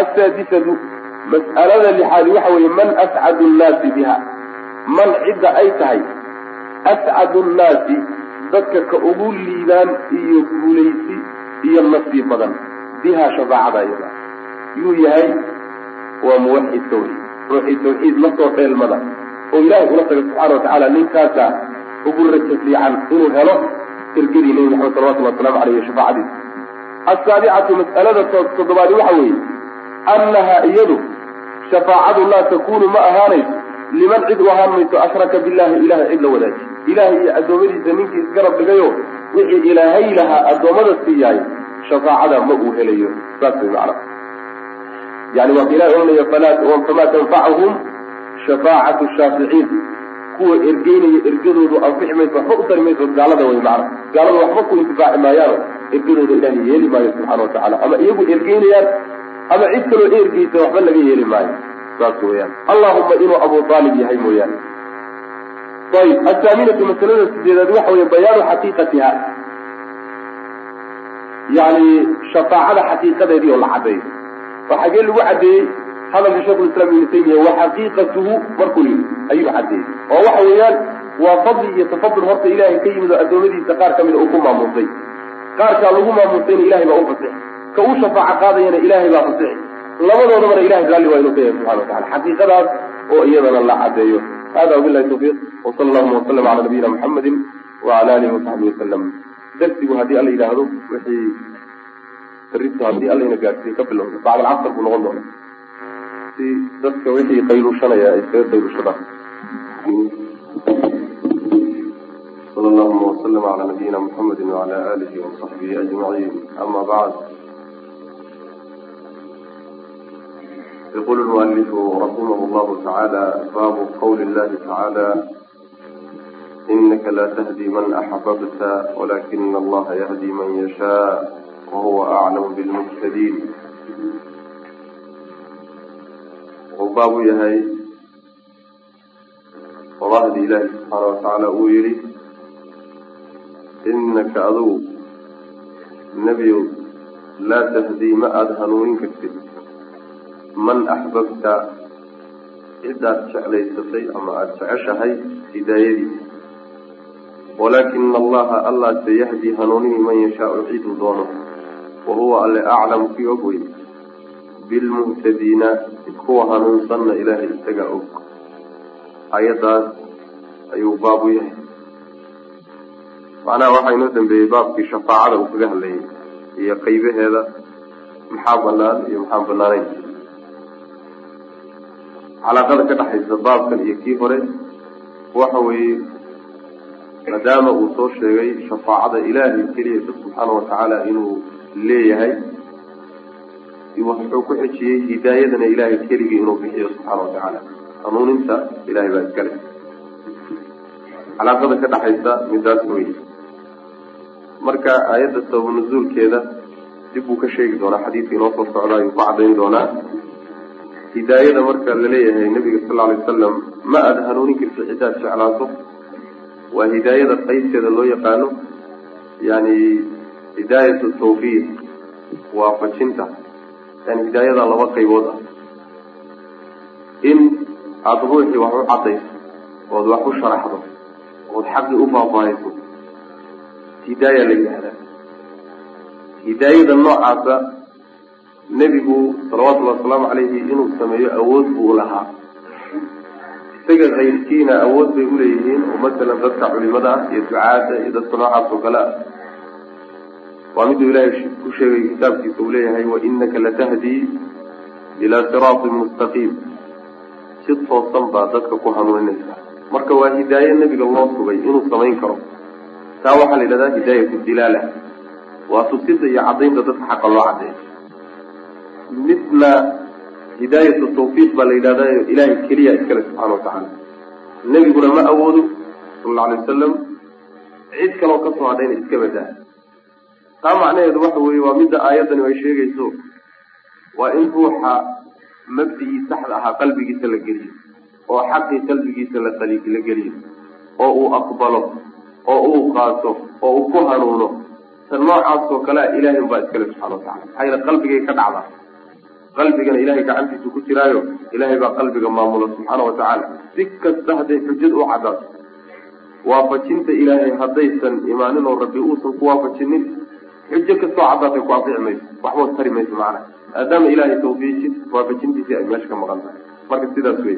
Asaadisatu mas'alada lixaadi waxa weeye man ascadu nnaasi biha? Man cidda ay tahay? Ascadu nnaasi dadka ka ugu liibaan iyo guulaysi iyo nasiib badan. Biha shafaacada iyada. Yuu yahay waa muwaxidka wey ruuxii tawxiid la dheelmada. Oo ilaahay ula taga subxaana watacaala ninkaasa ugu rajo fiican inuu helo ergadii nebi maxamed salawatullah waslamu aleyh shafaacadiisa asaabicatu mas'alada toddobaadi waxa weeye annaha iyadu shafaacadu laa takunu ma ahaanayso liman cid u ahaan mayso ashraka billahi ilahay cid la wadaaji ilahay iyo addoommadiisa ninkii isgarab dhigayo wixii ilaahay lahaa addoommada siiyaay shafaacada ma uu helayo. Saas way macna. Yani waa ka ilahay ohanaya famaa tanfachum shafaacatu shaaficiin kuwa ergeynaya ergadoodu anfixi mayso waxba u tari mayso gaalada way macna. Gaalada waxba ku intifaaci maayaano ergadooda ilahay yeeli maayo subxana watacala ama iyagu ergeynayaan ama cid kaloo ergeysa waxba laga yeeli maayo. Saas weyaan allahuma inuu abu aalib yahay mooyaane. Ayib athaaminatu masalada sideedaad waxa weeye bayaanu xaqiiqatiha. Yani shafaacada xaqiiqadeedii oo la caddeeyo oo xagee lagu caddeeyey hadalka shekhulislaam ibnu taymiya wa xaqiiqatuhu markuu yidhi ayuu caddeeyey oo waxa weeyaan waa fadli iyo tafadul horta ilaahay ka yimid oo addoommadiisa qaar ka mida uu ku maamuusay. Qaarkaa lagu maamuusayna ilahay baa u fasixi. Ka uu shafaaco qaadayana ilaahay baa fasixi. Labadoodabana ilahay raalli waa inuu ka yahay subxana watacala xaqiiqadaas oo iyadana la caddeeyo. Hada wabilahi tawfiiq. Wsala allahuma wasalam cala nabiyina muxamedi wacala alihi wasaxbihi wasalam darsigu haddii alla yidhaahdo wixii rito haddii allayna gaadhsiiye ka bilowda bacd alcasr buu noqon doona si dadka wixii qaylushanaya ay kaga qaylushadaan. Sal allahuma waslm cala nabiyina muxamedi wala alihi wasaxbihi ajmaciin ama bacd yaqul lmualifu raximah llahu tacaala baabu qawli llahi tacaala inaka la tahdi man axbabta walakina allaha yahdi man yashaa wahuwa aclam bilmuhtadiin baab yahay. Qodahdii ilaahi subxaana watacaala uu yidhi inaka adugu nebiyow laa tahdii ma aada hanuunin kartid. Man axbabta cidaad jeclaysatay ama aada jeceshahay hidaayadiisa. Walaakina allaha allah yahdi hanuunihi man yashaau cidu doono wa huwa alle aclam kii og wey bilmuctadiina kuwa hanuunsanna ilaahay isaga og ayaddaas ayuu baab u yahay macnaha waxaa inoo dambeeyey baabkii shafaacada uu kaga hadlayay iyo qeybaheeda maxaa banaan iyo maxaa banaanayn calaaqada ka dhexaysa baabkan iyo kii hore waxa weeye maadaama uu soo sheegay shafaacada ilaahay keliya subxaana watacaala inuu leeyahay wuxuu ku xejiyey hidaayadana ilaahay keligii inuu bixiyo subxaana watacaala hanuuninta ilahay baa iskale calaaqada ka dhexaysa midaas wey marka aayadda sabab nuzuulkeeda dib buu ka sheegi doonaa xadiidka inoo soo socda ayuu ku cadayn doonaa. Hidaayada marka la leeyahay nabiga sal alay wasalam ma aada hanuunin karti ciddaad jeclaato? Waa hidaayada qaybteeda loo yaqaano yani hidaayat tawfiiq waafajinta yani hidaayada laba qaybood ah. In aada ruuxii wax u cadayso ood wax u sharaxdo ood xaqii u faahfaahayso hidaaya la yidhahdaa hidaayada noocaasa nebigu salawatullahi wasalaamu calayhi inuu sameeyo awood buu u lahaa. Isaga kayrkiina awood bay uleeyihiin oo masalan dadka culimada ah iyo ducaada iyo dadka noocaas oo kale ah waa miduu ilaahay ku sheegay kitaabkiisa uu leeyahay wainaka latahdii ilaa siraatin mustaqiim. Si toosan baa dadka ku hanuuninaysa marka waa hidaaye nebiga loo sugay inuu samayn karo taa waxaa la yidhahdaa hidaayatu dilaala. Waa tusida iyo caddaynta dadka xaqa loo caddeeyo. Midna hidaayatu tawfiiq baa la yidhahdaa ilaahay keliya iskale subxaana watacaala nebiguna ma awoodo sal alla alay wasalam cid kaloo ka soo hadhayna iska badaa taa macnaheedu waxa weeye waa midda aayaddani ay sheegayso waa in ruuxa mabdigii saxda ahaa qalbigiisa la geliyo oo xaqii qalbigiisa la la geliyo oo uu aqbalo oo uu qaato oo uu ku hanuuno. Ta noocaas oo kalea ilahay unbaa iskale subxana watacala maxaa yeele qalbigay ka dhacdaa? Qalbigana ilahay gacantiisu ku jiraayo. Ilahay baa qalbiga maamula subxaana watacaala si kasta hadday xujad u cadaato waafajinta ilaahay haddaysan imaanin oo rabbi uusan ku waafajinin xujo kastoo caddaatay ku afici mayso waxba tari mayso macana maadaama ilaahay tawfiijin waafajintiisii ay meesha ka maqan tahay. Marka sidaas wey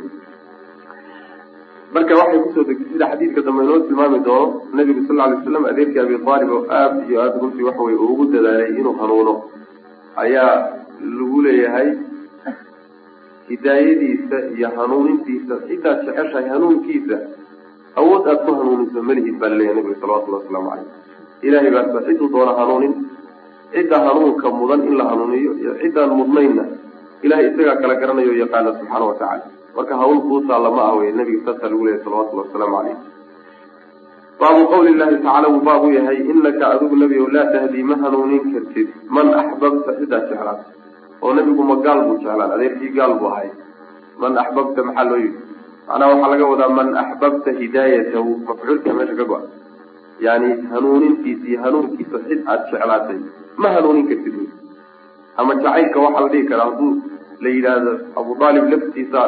marka waxay ku soo degtay sida xadiidka dambe inoo tilmaami doono nabigu sal alay slam adeerkii abi aalib oo aada iyo aada runtii waxa weye ugu dadaalay inuu hanuuno ayaa lagu leeyahay hidaayadiisa iyo hanuunintiisa. Ciddaad jeceshahay hanuunkiisa. Awood aada ku hanuuniso malihid baa la leeyahay nabiga salawatullahi wasalaamu caleyh ilahay baasa cidduu doona hanuunin cidda hanuunka mudan in la hanuuniyo iyo ciddaan mudnaynna ilahay isagaa kala garanayo yaqaana subxaana watacaala marka hawl kuu taalla ma ah wey nabiga saasaa lagu leeyahy salawatullahi wasalaamu caleyh baabu qawli llahi tacala wuu baabu yahay inaka adigu nebigow laa tahdii ma hanuunin kartid man axbabta ciddaad jeclaad oo nebigu ma gaal buu jeclaan adeerkii gaal buu ahay. Man axbabta maxaa loo yidhi? Macnaha waxaa laga wadaa man axbabta hidaayatahu mafcuulka meesha ka go-a yani hanuunintiisa iyo hanuunkiisa cid aada jeclaatay ma hanuunin kartid. Ama jacaylka waxaa la dhihi karaa hadduu la yidhaahdo abu aalib laftiisa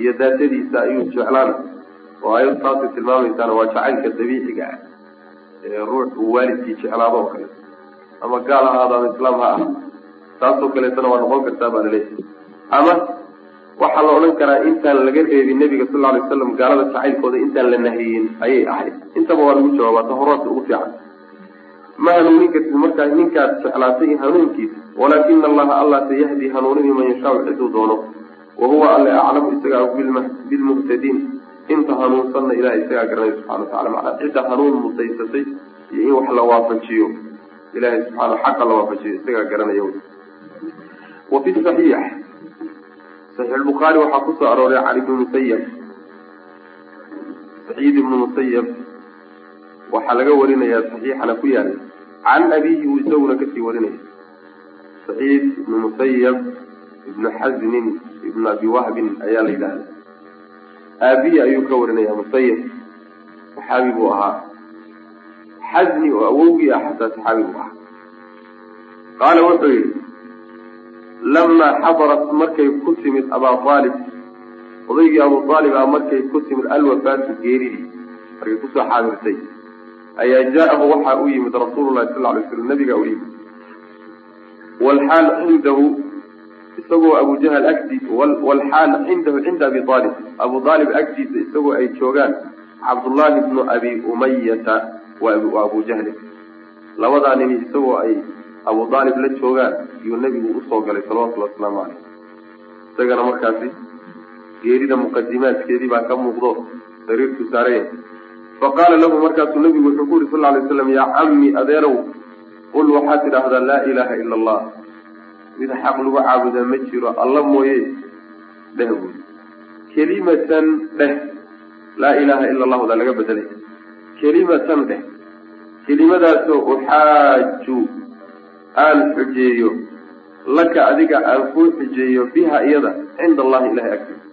iyo daatadiisa ayuu jeclaana oo ayad taasay tilmaamaysaana waa jacaylka dabiiciga ah ee ruux uu waalidkii jeclaado oo kale. Ama gaal ha ahaado ama islaam ha ah taasoo kaleetana waa noqon kartaa baa la leeyahay ama waxaa la odhan karaa intaan laga reebin nebiga sal lla alay waslam gaalada jacaylkooda intaan la nahiyin ayay ahayd. Intaba waa lagu jawaabaa ta ugu fiican ma hanuunin kartid markaa ninkaad jeclaatay hanuunkiisa. Walaakina allaha allah sayahdi hanuunini man yashaau ciduu doono. Wa huwa alle aclamu isaga bilmuhtadiin inta hanuunsanna ilahay isagaa garanaya subxana wa tacala. Macnaa cidda hanuun mudaysatay iyo in wax la waafajiyo. Ilahay subxaana xaqa la waafajiyo isagaa garanaya wa fi saxiix. Saxiix lbukhaari waxaa ku soo arooray cali ibni musayab saciid ibnu musayab waxaa laga warinayaa saxiixana ku yaalla can abihi uu isaguna ka sii warinaya saciid ibnu musayab ibnu xasnin ibnu abi wahbin ayaa la yidhahda aabihi ayuu ka warinaya musayab saxaabi buu ahaa xasni oo awowgii ah xataa saxaabi buu ahaa qaala wuxuu yihi lamaa xadarat markay ku timid abaa aalib odaygii abu aalib ah markay ku timid alwafaatu geeridii markay ku soo xaadirtay ayaa jaa-ahu waxaa u yimid rasuululahi sal lay slam nabigaa u yimid. Walxaal cindahu isagoo abu jahal agtii walxaal cindahu cinda abi aalib abu aalib agtiisa isagoo ay joogaan cabdullaahi bnu abi umayata waa abu jahli labadaa nin isagoo ay abu aalib la joogaan iyuu nebigu u soo galay salawatullhi wasalaamu caleyh isagana markaasi geerida muqadimaadkeedii baa ka muuqdo sariirtu saaraya faqaala lahu markaasuu nabigu wuxuu ku yuri sal lay slam yaa cammi adeerow qul waxaad tidhaahdaa laa ilaaha ila allah mid xaq lagu caabudaa ma jiro alla mooye dheh buy kelimatan dheh laa ilaaha ila allahudaa laga bedelay kelimatan dheh kelimadaasoo uxaaju aan xujeeyo laka adiga aan kuu xujeeyo biha iyada cinda allahi ilahay agtiisa.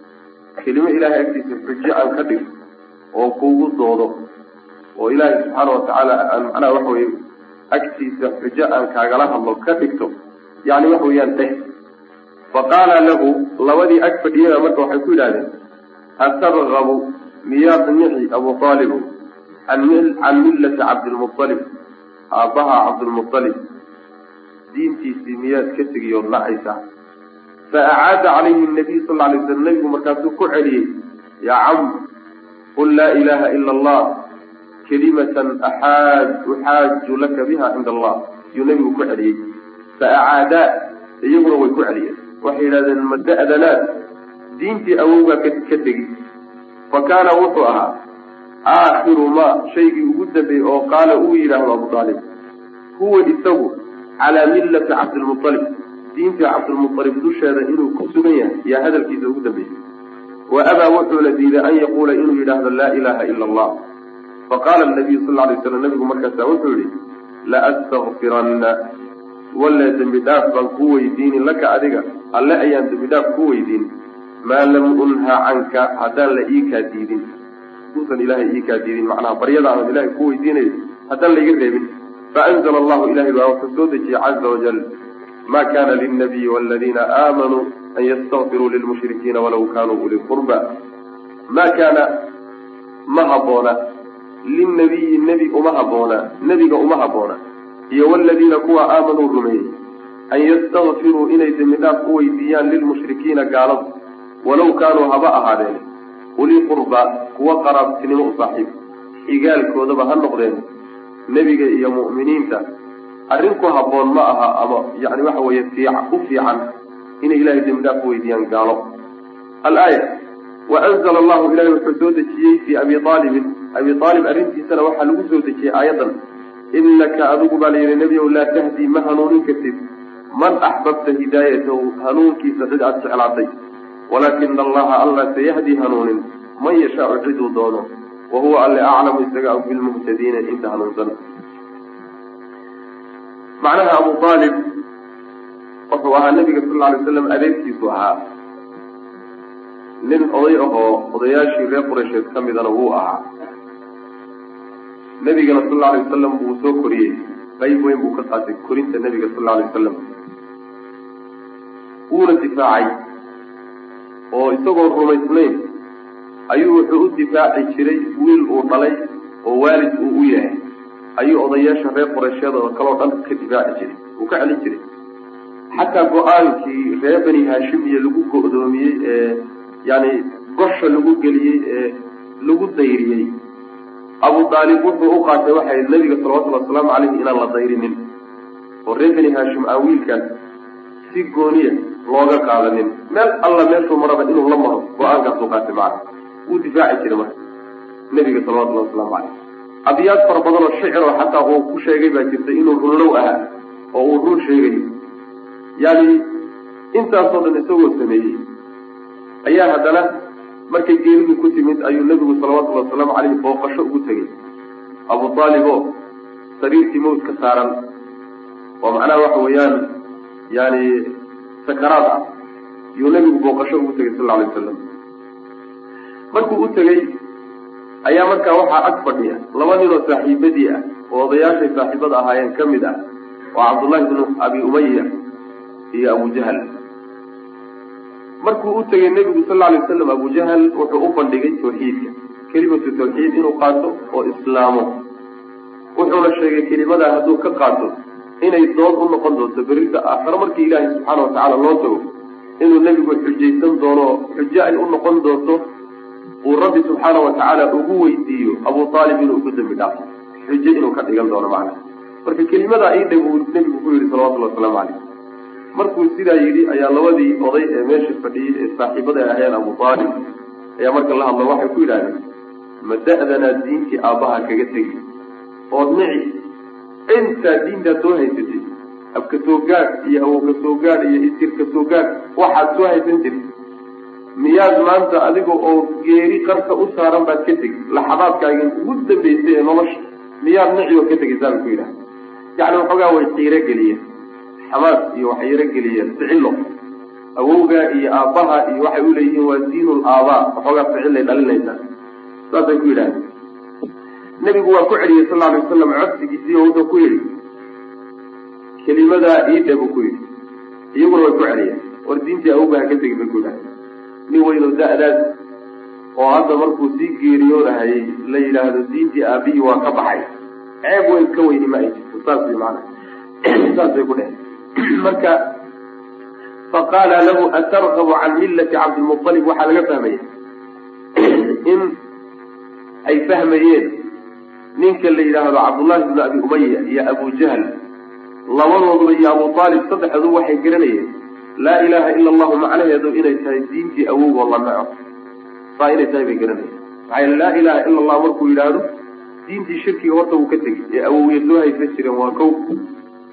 Kelimo ilahay agtiisa xujo aan ka dhigo oo kugu doodo oo ilaahay subxaana watacaala aan macnaha waxa weye agtiisa xujo aan kaagala hadlo ka dhigto yani waxa weeyaan dheh faqaala lahu labadii ag fadhiyada marka waxay ku yidhahdeen atargabu miyaad nici abu aalibu can millati cabdilmualib aabbaha cabdilmualib diintiisii miyaad ka tegiyood nacaysaa fa acaada calayhi nabiy sal ly slam nabigu markaasuu ku celiyey yaa cam qul laa ilaha ila allah kelimatan axaaj uxaaju laka biha cinda allah yuu nabigu ku celiyey. fa acaadaa iyaguna way ku celiyeen. Waxay yidhahdeen ma da-danaad diintii awowgaa ka tegi fa kaana wuxuu ahaa aakhiru ma shaygii ugu dambeeyey oo qaala uu yidhaahdo abu aalib huwa isagu calaa millati cabdilmualib diintii cabdilmualib dusheeda inuu ku sugan yahay yaa hadalkiisa ugu dambeeyey wa abaa wuxuuna diiday an yaquula inuu yidhaahdo laa ilaha ila allah faqaala nabiyu sal lay slam nabigu markaasa wuxuu yihi la astakfiranna walle dembi dhaaf baan ku weydiini laka adiga alle ayaan dembi dhaaf ku weydiin maa lam unha canka haddaan la iikaa diidin. Duusan ilahay iikaa diidin macnaha baryada aanad ilahay ku weydiinayo haddaan laiga reebin. Faanzla allahu ilahay baa wuxuu soo dejiyey caza wajal ma kana lilnabiyi waladiina aamanuu an ystakfiruu lilmushrikiina walaw kanuu uli qurba ma kaana ma haboona lilnabiyi nebi uma haboona nebiga uma haboona iyo waladiina kuwa aamanuu rumeeyey an yastakfiruu inay dembi dhaaf u weydiiyaan lilmushrikiina gaalada walaw kaanuu haba ahaadeen uli qurba kuwa qaraabtinimo u saaxiib xigaalkoodaba ha noqdeen nebiga iyo mu'miniinta arrin ku habboon ma aha ama yani waxa weeye u fiican inay ilahay dembi dhaaf u weydiiyaan gaalo. Alaaya wa anzala allahu ilahay wuxuu soo dejiyey fii abi aalibin abi aalib arrintiisana waxaa lagu soo dejiyey aayadan. Inaka adigu baa la yidhi nebiyow laa tahdii ma hanuunin kartid. Man axbabta hidaayatahu hanuunkiisa cid aada jeclaatay. Walaakina allaha alla sayahdi hanuunin. Man yashaau ciduu doono. Wa huwa alle aclamu isaga og bilmuhtadiina inta hanuunsan. Macnaha abu aalib wuxuu ahaa nabiga sal lla alay slam adeegtiisu ahaa. Nin oday ahoo odayaashii reer qureysheed ka midana wuu ahaa. Nebigana sal lla alay wasalam wuu soo koriyey. Qayb weyn buu ka qaatay korinta nebiga sal lla alay wasalam wuuna difaacay oo isagoon rumaysnayn. Ayuu wuxuu u difaaci jiray wiil uu dhalay oo waalid uu u yahay. Ayuu odayaasha reer qoreyshyada oo kaleo dhan ka difaaci jiray. Uu ka celin jiray xataa go'aankii reer bani haashimiya lagu go-doomiyey ee yani gosha lagu geliyey ee lagu dayriyey abu daalib wuxuu u qaatay waxay nabiga salawatullhi wasalaamu caleyhi inaan la dayrinin oo reer bani haashim aan wiilkaas si gooniya looga qaadanin meel alla meeshuu maraba inuu la maro go'aankaasuu qaatay macana wuu difaaci jiray marka nebiga salawatullahi waslamu caleyh abyaad fara badan oo shicir oo xataa uu ku sheegay baa jirta inuu runlow ahaa oo uu run sheegayo yani intaasoo dhan isagoo sameeyey. Ayaa haddana markay geeridu ku timid ayuu nebigu salawatullahi wasalaamu caleyhi booqasho ugu tegey. Abu aalib oo sariirtii mawt ka saaran. Oo macnaha waxa weeyaan yani sakaraad ah. Yuu nebigu booqasho ugu tegay sal alay wasalam markuu u tegey ayaa markaa waxaa ag fadhiya. Laba nin oo saaxiibadii ah oo odayaashay saaxiibada ahaayeen ka mid ah oo cabdullahi bnu abi umaya iyo abu jahal. Markuu u tegay nebigu sal alay wasalam abu jahal wuxuu u bandhigay tawxiidka kelimatu tawxiid inuu qaato oo islaamo. Wuxuuna sheegay kelimadaa hadduu ka qaato inay dood u noqon doonto berrita aakhare markii ilaahay subxaana watacaala loo tago inuu nebigu xujaysan doono xujo ay u noqon doonto uu rabbi subxaana watacaala ugu weydiiyo abu aalib inuu ugu dambi dhaafo. Xujo inuu ka dhigan doono macnaha. Marka kelimadaa ii dheg uu nebigu ku yihi salawatullhi wasalaamu caleyh markuu sidaa yidhi ayaa labadii oday ee meesha fadhiyey ee saaxiibada ahayeen abu aalib ayaa marka la hadlo waxay ku yidhahdeen ma da-danaa diintii aabbaha kaga tegi? Ood nici intaa diintaad soo haysatid abka soo gaadh iyo awowka soo gaadh iyo isirka soo gaadh waxaad soo haysan jirtid miyaad maanta adiga oo geeri qarka u saaran baad ka tegi laxadaadkaagii ugu dambaysay ee nolosha miyaad nici oo ka tegaysaan ku yidhaha yacni waxoogaa way qiiro geliyeen xamaas iyo waxay yaro geliyeen ficillo awowga iyo aabbaha iyo waxay uleeyihiin waa diinul aabaa waxoogaa ficillay dhalinaysaa saasay ku yidhahdeen. Nebigu waa ku celiyey sal alay wasalam codsigiisii oo wuxuu ku yidhi kelimadaa iidhe buu ku yidhi. Iyaguna way ku celiyeen. War diintii awowga ha ka tegi bay ku yidhahdeen. Nin weynoo da-daas oo hadda markuu sii geeriyoonahayay la yidhaahdo diintii aabihii waa ka baxay. Ceeb weyn ka weyni ma ay jirto. Saas way maana saasay ku dheh marka faqaala lahu atargabu can millati cabdilmualib waxaa laga fahmaya in ay fahmayeen ninka la yidhaahdo cabdullahi bnu abi umaya iyo abu jahl labadooduba iyo abu aalib saddexdu waxay garanayeen laa ilaaha ila allahu macnaheedu inay tahay diintii awowgoo la naco saa inay tahay bay garanayeen. Maxaa laa ilaha ila allah markuu yidhaahdo diintii shirkiga horta uu ka tegey ee awowya soo haysan jireen waa kow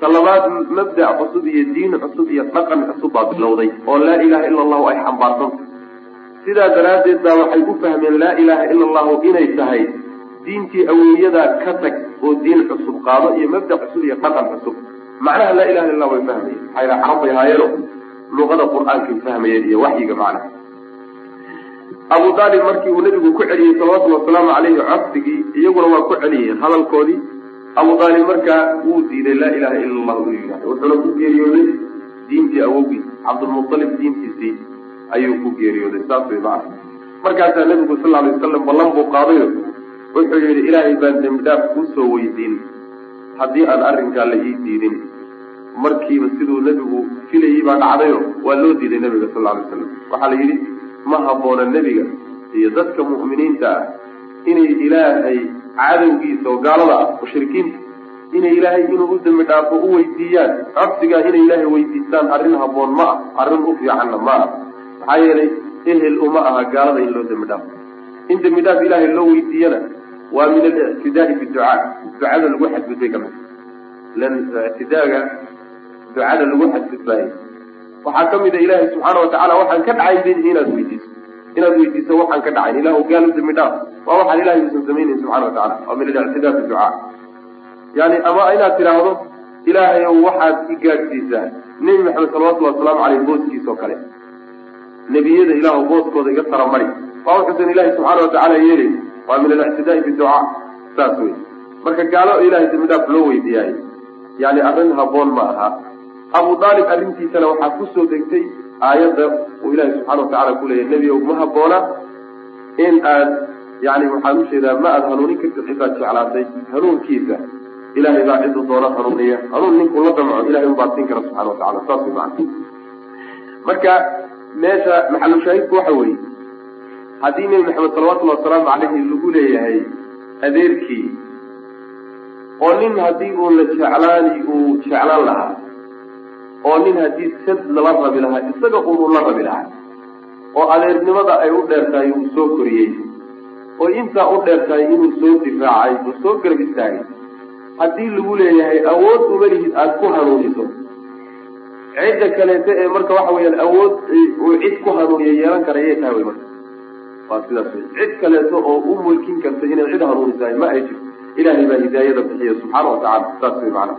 talabaad mabda cusub iyo diin cusub iyo dhaqan cusub baa bilowday oo laa ilaha ila allahu ay xambaarsanta sidaa daraaddeed baa waxay u fahmeen laa ilaha ila allahu inay tahay diintii awowyadaa ka tag oo diin cusub qaado iyo mabda cusub iyo dhaqan cusub. Macnaha laa ilaha illa way fahmayeen maxaa yila carab bay haayeeno luqada qur'aankay fahmayeen iyo waxyiga macnaha. Abu aalib markii uu nebigu ku celiyey salawatullhi wasalaamu caleyhi codsigii iyaguna waa ku celiyeen hadalkoodii abu aalib markaa wuu diiday laa ilaha ila allah uu yidhahdo wuxuuna ku geeriyooday diintii awowgii cabdulmualib diintiisii ayuu ku geeriyooday saas way markaasaa nebigu sal alay wasalam ballan buu qaadayo wuxuu yidhi ilaahay baan dembi dhaaf kuusoo weydiin haddii aan arrinkaa la ii diidin. Markiiba siduu nebigu filayey baa dhacdayo waa loo diiday nebiga sal alay wasalam waxaa la yidhi ma habboona nebiga iyo dadka mu'miniinta ah inay ilaahay cadowgiisa oo gaalada ah mushrikiinta inay ilaahay inuu u dembi dhaafo u weydiiyaan. Codsigaa inay ilaahay weydiistaan arrin habboon ma ah arrin u fiicanna ma ah maxaa yeelay ehel uma aha gaalada in loo dembi dhaafo in dembi dhaaf ilaahay loo weydiiyana waa min alictidaai biducaa ducada lagu xadgudbay ka mid. Lan ictidaaga ducada lagu xadgudbaayo waxaa ka mid a ilaahay subxaana watacaala waxaan ka dhacayn inaad weydiiso inaad weydiiso waxaan ka dhacayn ilahu gaal u dembi dhaaf waa waxaan ilahay uusan samaynayn subxana watacala waa min alictidaa biducaa yani ama inaad tidhaahdo ilaahay ow waxaad i gaadhsiisaa. Nebi maxamed salawatullahi wasalaamu caleyh booskiisa oo kale. Nebiyada ilaahu booskooda iga taramari waa wuxuusan ilaahay subxaana watacaala yeelayn waa min alictidaai biducaa saas wey marka gaalo ilahay dembi dhaaf loo weydiiyaayo yani arrin habboon ma aha. Abu aalib arrintiisana waxaa ku soo degtay aayadda uu ilaahay subxana watacala ku leeyahy nebi ow ma habboona in aad yani waxaan u jeedaa ma aada hanuunin kartid ciddaad jeclaatay. Hanuunkiisa ilahay baa ciddu doona hanuuniya. Hanuun ninkuu la damco ilahay unbaa siin kara subxana watacala saas way marka meesha maxalushaahidku waxa weeye haddii nebi maxamed salawatullahi wasalaamu caleyhi lagu leeyahay adeerkii oo nin haddii uu la jeclaani uu jeclaan lahaa oo nin haddii sad lala rabi lahaa isaga un uu la rabi lahaa oo adeernimada ay u dheer tahay uu soo koriyey oo intaa u dheer tahay inuu soo difaacay uu soo garab istaagay haddii lagu leeyahay awood uma lihid aada ku hanuuniso. Cidda kaleeta ee marka waxa weyaan awood uu cid ku hanuuniya yeelan kara yay tahay wy marka. Waa sidaas wey cid kaleeto oo u mulkin karta inay cid hanuunisahay ma ay jirto. Ilahay baa hidaayada bixiya subxaana watacala saas wey macana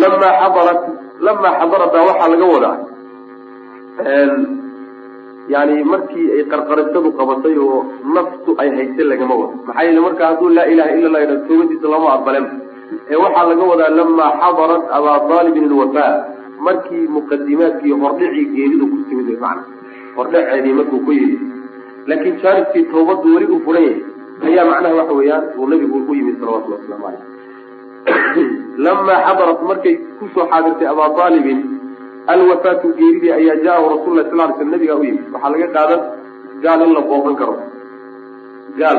lamaa xadarat lamaa xadarat baa waxaa laga wadaa yani markii ay qarqarashadu qabatay oo naftu ay haysay lagama wado maxaa yeele marka hadduu laa ilaha illa lah yidhah toobadiisa lama aqbalen ee waxaa laga wadaa lamaa xadarat abaa aalibin ilwafa markii muqadimaadkii hordhicii geeridu ku timid wy macana hordhaceedii markuu ku yidhi laakiin jaanibkii tawbadu weli uu furan ayaa macnaha waxa weeyaan uu nabigu u yimid salawatullah waslamu caleyh lamaa xadarat markay ku soo xaadirtay abaa aalibin alwafaatu geeridii ayaa jaahu rasul lah sal ly sl nabigaa u yimid. Waxaa laga qaadan gaal in la booqan karo. Gaal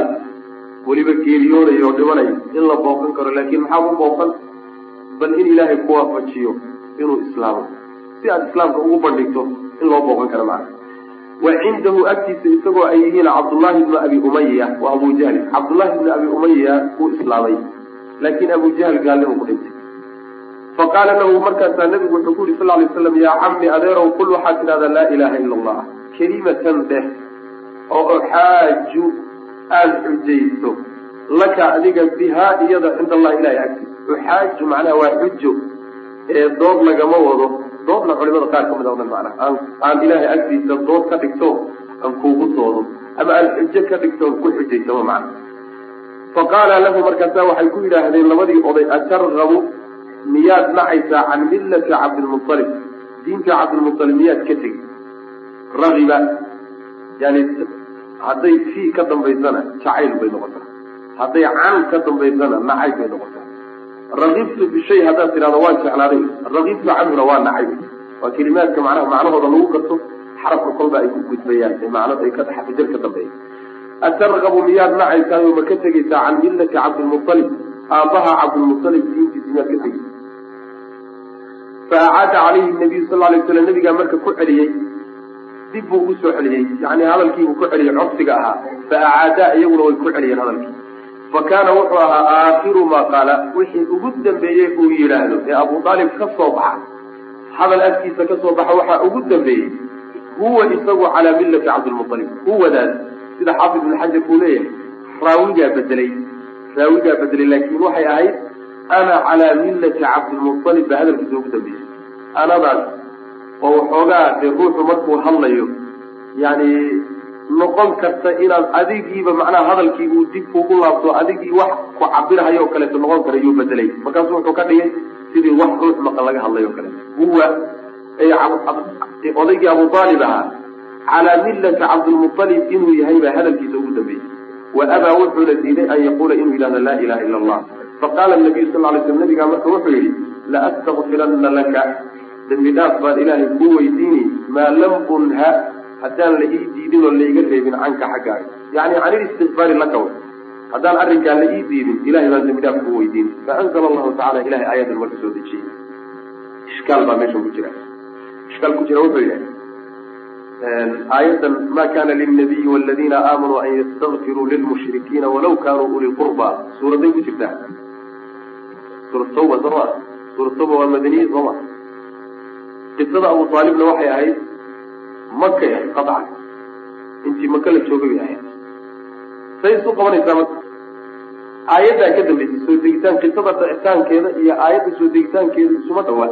weliba geeriyoonayo oo dhimanayo in la booqan karo laakiin maxaa u booqan? Bal in ilaahay ku waafajiyo inuu islaamo. Si aad islaamka ugu bandhigto in loo booqan karo macana wa cindahu agtiisa isagoo ay yihiin cabdullaahi ibnu abi umaya wa abu jahli cabdullaahi ibnu abi umaya uu islaamay laakiin abu jahl gaalnimo ku dhintay. Faqaala lahu markaasaa nabigu wuxuu ku yihi sal lay slam yaa cami adeerow qul waxaad tidhahdaa laa ilaha ila allah kelimatan deh oo uxaaju aada xujayso laka adiga bihaa iyada cinda allahi ilahay agtiisa uxaaju macnaha waa xujo ee dood lagama wado. Doodna culimada qaar ka mid a dhan macnaha aan ilaahay agtiisa dood ka dhigto aan kuugu doodo ama aan xujo ka dhigto aan ku xujaysamo macna faqaala lahu markaasaa waxay ku yidhaahdeen labadii oday atargabu miyaad nacaysaa can millati cabdilmualib diinta cabdilmualib miyaad ka tegi? Ragiba yani hadday fii ka dambaysana jacayl bay noqotaa hadday can ka dambaysana nacayb bay noqotaa ragibtu bishay haddaad tidhahdo waan jeclaaday. Ragibtu canhuna waa nacayb waa kelimaadka macnaha macnahooda lagu garto xarabka kolba ay ku gudbayaan ee macno ay ka jar ka dambeeya atargabu miyaad nacaysaayo ma ka tegaysaa can millati cabdilmualib aabbaha cabdilmualib diintiisa miyaad ka tegaysa fa acaada calayhi nabiyu sal lay slam nabigaa marka ku celiyey dib buu ugu soo celiyey yani hadalkiibuu ku celiyey codsiga ahaa fa acaadaa iyaguna way ku celiyeen hadalkii fa kaana wuxuu ahaa aakhiru maa qaala wixii ugu dambeeyey uu yidhaahdo ee abu aalib ka soo baxa hadal afkiisa ka soo baxa waxaa ugu dambeeyey huwa isagu calaa millati cabdilmualib huwadaas sida xaafid ibn xajar uu leeyahay raawigaa bedelay. Raawigaa bedelay laakiin waxay ahayd ana calaa millati cabdilmualib baa hadalkiisa ugu dambeeyey anadaas oo waxoogaa dee ruuxu markuu hadlayo yani noqon karta inaad adigiiba macnaha hadalkiibu dib kugu laabto adigii wax ku cabirhayo o kaleeto noqon kara yuu bedelay. Markaasu wuxuu ka dhigay sidii wax ruux maqan laga hadlay o kaleeto huwa odaygii abu aalib ahaa calaa millati cabdilmualib inuu yahay baa hadalkiisa ugu dambeeyey wa abaa wuxuuna diiday an yaquula inuu yidhahdo laa ilaha ila allah faqaala nabiyu sal lay sl nabigaa marka wuxuu yidhi laastakfirana laka dembi dhaaf baan ilaahay kuu weydiini maa lam unha haddaan la ii diidin oo laiga reebin canka xaggaaga yani can ilistikfaari laka way haddaan arrinkaa la ii diidin ilahay baan dembi dhaaf kuu weydiini faanzala allahu tacala ilahay aayadan marka soo dejiyey ishkaal baa meeshan ku jira ishkaal ku jira wuxuu yidhaha aayadan ma kana lilnabiyi waladiina aamanuu an yastakfiruu lilmushrikiina walaw kanuu uli qurba suuraday ku jirtaa. Suurat tawba sooma suurat tawba waa madaniye sooma qisada abu aalibna waxay ahayd makay ahayd qaطcan intii maka la joogay bay ahayd. Say isu qabanaysaa marka aayaddaa ka dambaysay soo degitaan qisada dhicitaankeeda iyo aayadda soo degitaankeeda isuma dhawaa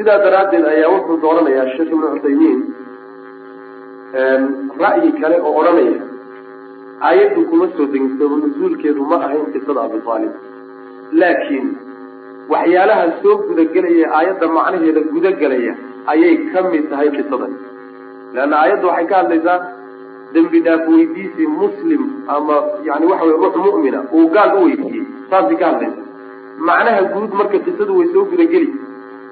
sidaa daraaddeed ayaa wuxuu dooranayaa sheekh ibnu cuthaymiin ra'yi kale oo odhanaya aayaddu kuma soo degin sabab nusuulkeedu ma ahayn qisada abu aalib laakiin waxyaalaha soo gudagelaya aayadda macnaheeda gudagelaya ayay ka mid tahay qisadan. Leanna aayadda waxay ka hadlaysaa dembi dhaaf weydiisi muslim ama yani waxa wey ruux mu'mina uu gaal u weydiiyey saasay ka hadlaysa macnaha guud marka qisadu way soo gudageli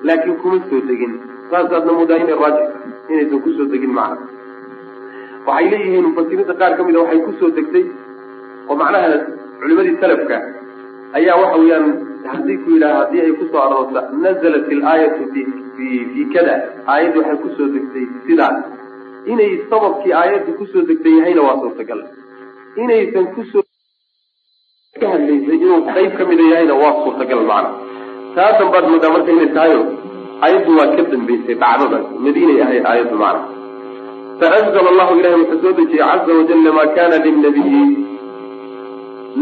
laakiin kuma soo degin. Saasaadna moodaa inay raajix inaysan ku soo degin macna waxay leeyihiin mufasiriinta qaar ka mida waxay ku soo degtay oo macnaha culimadii salafka ayaa waxa weeyaan haddii ku yidhaha haddii ay ku soo aroorta nazalat ilaayatu fi fi fi kada. Aayaddu waxay ku soo degtay sidaas inay sababkii aayadda ku soo degtay yahayna waa suurtagal. Inaysan ku soo ka hadlaysay inuu qayb ka mida yahayna waa suurtagal macna taa dambaad moodaa marka inay tahayo aayaddu waa ka dambeysay dhacdadan madiinay ahayd aayaddu macna faanzla allahu ilahi wuxuu soo dejiyey caza wajala maa kana lilnabiyi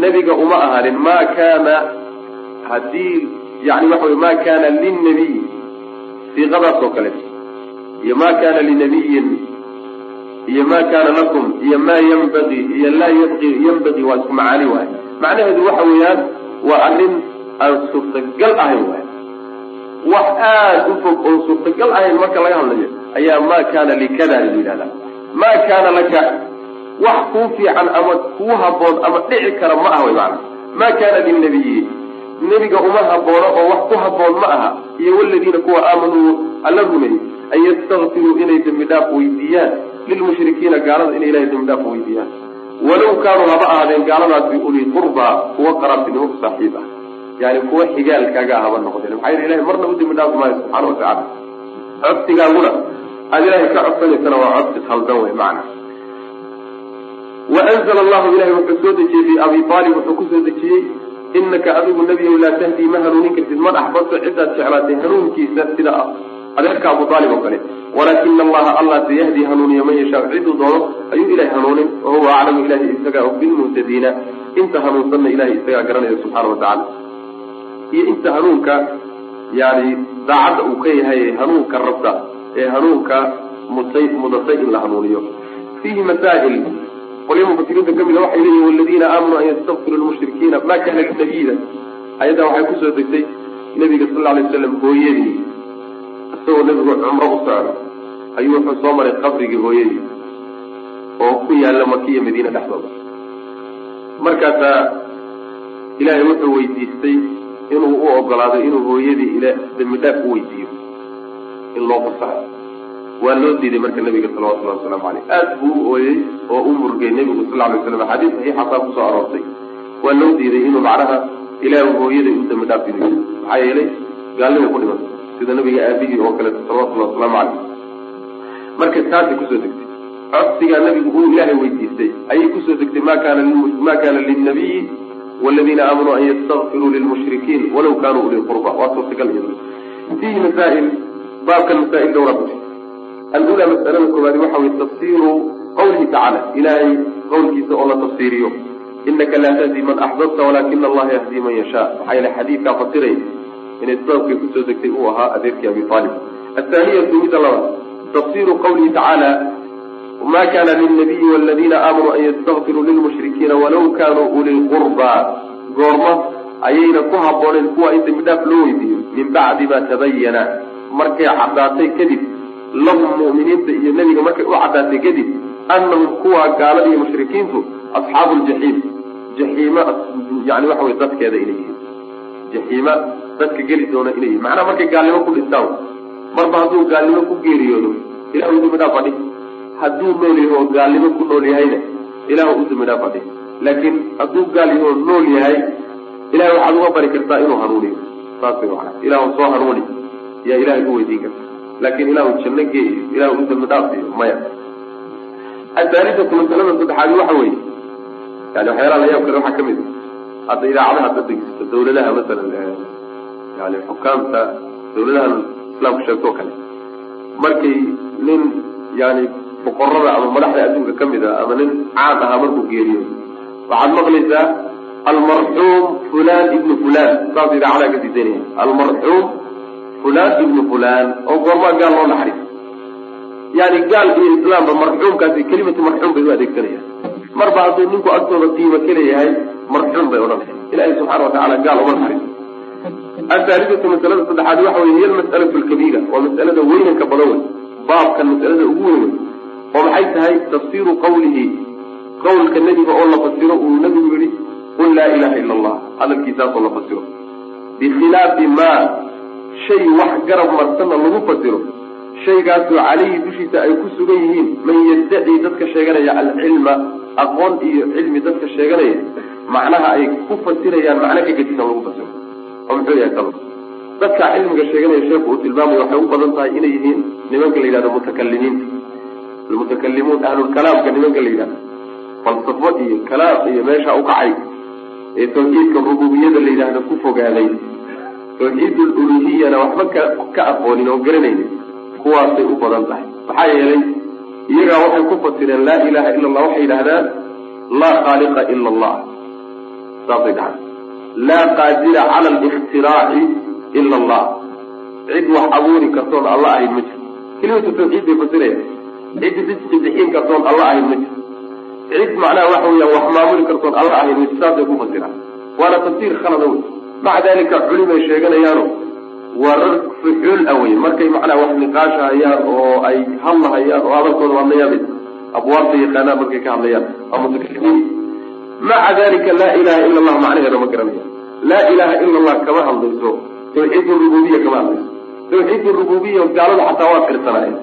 nebiga uma ahaanin ma kana haddii yani waxa wey ma kana lilnabiyi siiqadaas oo kale iyo ma kana linabiyin iyo ma kana lakum iyo ma yanbagi iyo laa yabqi yanbagi waa isku macaani waay macnaheedu waxa weeyaan waa arrin aan suurtagal ahayn wax aada u fog oon suurtagal ahayn marka laga hadlayo ayaa ma kana likada la yidhahdaa. Ma kana laka wax kuu fiican ama kuu haboon ama dhici kara ma aha way maana ma kana lilnabiyi nebiga uma haboono oo wax ku haboon ma aha. Iyo waladiina kuwa aamanuu alla rumeeyey an yastakfiruu inay dembi dhaaf weydiiyaan. Lilmushrikiina gaalada inay ilahay dembi dhaaf weydiiyaan. Walow kaanuu haba ahaadeen gaaladaasi uli qurbaa kuwa qaraabtinimo ku saaxiib ah yani kuwa xigaalkaaga haba noqdeen maxaa yele ilahay marna u dembi dhaafi maayo subxaana watacala codsigaaguna aada ilahay ka codsanaysana waa codsi khaldan wey macna. Waanzla allahu ilahay wuxuu soo dejiyey fi abi aalib wuxuu ku soo dejiyey inaka adigu nebiyow laa tahdii ma hanuunin kartid. Ma dhaxbaso cidaad jeclaatay hanuunkiisa sida adeerka abu aalib oo kale walaakina allaha allah sayahdi hanuuniya man yashaa. Ciduu doono ayuu ilahay hanuunin wahuwa aclamu ilahi isagaa bilmuhtadiina inta hanuunsanna ilahay isagaa garanaya subxaana watacala iyo inta hanuunka yani daacadda uu ka yahay hanuunka rabta ee hanuunka mutay mudatay in la hanuuniyo. Fiihi masaa'il qolya mufasiriinta ka mida waxay leeyihiin waladiina aamanuu an yastakfiru lmushrikiina. Ma kana linabiyida ayaddaa waxay ku soo degtay nabiga sal alay waslam hooyadii. Isagoo nebigu cumro u socdo ayuu wuxuu soo maray qabrigii hooyadii oo ku yaalla makiya madiina dhexdooda. Markaasaa ilaahay wuxuu weydiistay inuu u ogolaado inuu hooyadii ila dembi dhaaf u weydiiyo in loo fasaxo. Waa loo diiday marka nabiga salawatullahi wasalaamu caleyh aad buu u ooyey oo u murgay nebigu sal alay waslam axaadiis saxiixasaa ku soo aroortay. Waa loo diiday inuu macnaha ilaahu hooyaday u dembi dhaaf idiyo maxaa yeelay gaalnima ku dhiman sida nabiga aabihii oo kaleeto salawatullahi wasalaamu caleyh marka taasay ku soo degtay. Codsigaa nabigu uu ilaahay weydiistay. Ayay ku soo degtay ma kana ma waladiina aamanuu an yastakfiruu lilmushrikiin walaw kanuu uli qurba waa suurtagal fiihi masaa'il baabkan masaa'il dhowra ku alula masalada koowaadi waxa weye tafsiru qawlihi tacala ilahay qawlkiisa oo la tafsiiriyo inaka laa tahdi man axbabta walakina allaha yahdi man yashaa maxaa yeele xadiidkaa fasiraya inay sababkay ku soo degtay uu ahaa adeerkii abi aalib athaaniyatu mida labaad tafsiru qawlihi tacaala ma kana lilnabiyi waladiina aamanuu an yastakfiruu lilmushrikiina walaw kanuu uli qurba goorma ayayna ku habooneen kuwa in dembi dhaaf loo weydiiyo min bacdi ma tabayana markay caddaatay kadib lahum mu'miniinta iyo nebiga markay u caddaatay kadib annahum kuwa gaalada iyo mushrikiintu asxaabu ljaxiim jaxiima yani waxa weye dadkeeda inay yihiin jaxiima dadka geli doona inay yihiin macnaha markay gaalnimo ku dhintaan marba hadduu gaalnimo ku geeriyoodo ilah u dembi dhaaf fadhi hadduu nool yaho gaalnimo ku nool yahayna ilah u dembi dhaaf fadhi laakiin hadduu gaal yaho nool yahay ilahay waxaad uga bari kartaa inuu hanuuniyo saas way ilahu soo hanuuni. Yaa ilahay u weydiin karta. Laakiin ilahu janno geeyo ilahu u dambi dhaaf maya. Athaalithatu masalada saddexaadi waxa weeye. Yani waxyaalaha la yaab kale waxaa ka mid a hadda idaacadaha hadda degsisto dawladaha masalan yani xukaamta dawladahan islaamku sheegto o kale. Markay nin yani boqorada ama madaxda adduunka ka mid a ama nin caan ahaa markuu geeriyo. Waxaad maqlaysaa almarxuum fulan ibnu fulan saas idaacadaha ka siisanaya almarxuum fulan ibnu fulan oo goormaa gaal loo naxariis. Yani gaal iyo islaamba marxuumkaasi kelimatu marxuum bay u adeegsanayaan. Marba hadduu ninku agtooda qiimo kaleeyahay marxuum bay odhanaya ilahi subxana watacala gaal uma naxariis. Athaalidatu masalada saddexaad waxa wey hiy almas'alatu lkabiira waa mas'alada weynanka badan wey baabkan mas'alada ugu weyn wey oo maxay tahay tafsiru qawlihi. Qawlka nebiga oo la fasiro uu nebigu yihi qul laa ilaha ila allah hadalkiisaasoo la fasiro. Bikhilaafi ma shay wax garab marsanna lagu fasiro. Shaygaasoo calayhi dushiisa ay ku sugan yihiin man yaddaci dadka sheeganaya alcilma aqoon iyo cilmi dadka sheeganaya macnaha ay ku fasirayaan macno ka gedisan lagu fasiro. Oo muxuu yahay sabab dadka cilmiga sheeganaya sheekhu uu tilmaamaya waxay u badan tahay inay yihiin nimanka la yidhahdo mutakalimiinta almutakalimuun ahlulkalaamka nimanka la yidhahdo falsafo iyo kalaam iyo meesha ukacay ee tawxiidka rububiyada la yidhaahdo ku fogaaday tawxiid luluhiyana waxba ka aqoonin oo garanaynin kuwaasay u badan tahay maxaa yeelay iyagaa waxay ku fasireen laa ilaha ila allah waxay yidhahdaan laa khaaliqa ila allah saasay dhahan laa qaadira cala alikhtiraaci ila allah cid wax abuuri kartoon alla ahayn ma jirto kelimatu tawxiid bay fasiraya cid risqi bixin kartoon alla ahayn ma jirto cid macnaha waxa weeyaan wax maamuli kartoon alla ahayn ma jirto saasay ku fasiraan. Waana tafsiir khalada wey maca dalika culimay sheeganayaano. Waa rar fuxuul ah wey markay macnaha wax niqaashahayaan oo ay hadlahayaan oo hadalkooda hadlayaan abwaabta yaqaanaan markay ka hadlayaan. Mutakaliimiin maca dalika laa ilaha ila allah macnaheeda ma garanaya laa ilaha ila allah kama hadlayso. Tawxiid rububiya kama hadlayso. Tawxiid rububiya gaalada xataa waa qirsanaayeen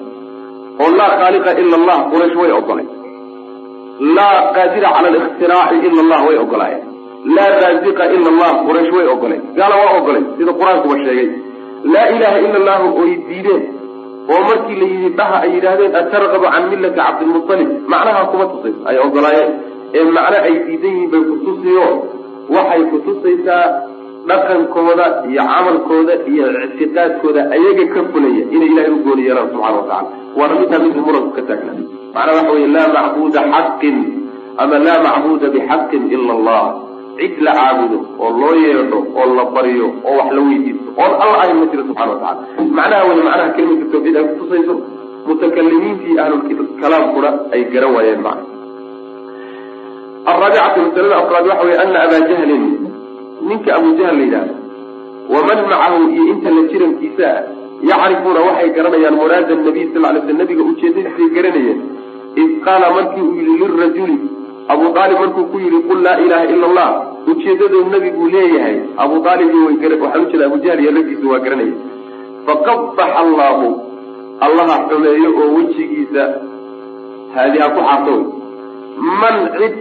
oo laa khaaliqa ila allah quraysh way ogolay laa qaadira cala alikhtiraaci ila allah way ogolaayeen laa raaziqa ila allah quraysh way ogolay gaala waa ogolay sida qur'aankuba sheegay. Laa ilaha ila allahu oy diideen oo markii la yidhi dhaha ay yidhaahdeen atargabu can millati cabdilmutalib macnaha kuma tusayso ay ogolaayeen. Ee macno ay diidan yihiin bay kutusiyo waxay kutusaysaa dhaqankooda iyo camalkooda iyo ictiqaadkooda ayaga ka fulaya inay ilahay u gooni yeelaan subxana watacala waana midtaa midka muranku ka taagna macnaha waxa weye laa macbuuda xaqin ama laa macbuuda bixaqin ila allah. Cid la caabudo oo loo yeedho oo la baryo oo wax la weydiisto oon alla ahayn ma jiro subxana watacala macnaha wey macnaha kelimatu tawxiid ay kutusayso mutakalimiintii ahlulkalaamkuna ay garan waayeen macna. Araabicatu masalada afraad waxa weye ana abaa jahlin ninka abu jahl la yidhahdo waman macahu iyo inta la jirankiisa ah yacrifuuna waxay garanayaan muraada nabiy sal lay sl nabiga ujeedadiisay garanayeen. Id qaala markii uu yihi lirajuli abu aalib markuu ku yihi qul laa ilaha ila allah ujeedaduu nabigu leeyahay abu aalib waxaan ujeeda abu jahl iyo raggiisu waa garanaya faqabaxa allahu allaha xumeeyo oo wejigiisa haadiha ku xaarto man cid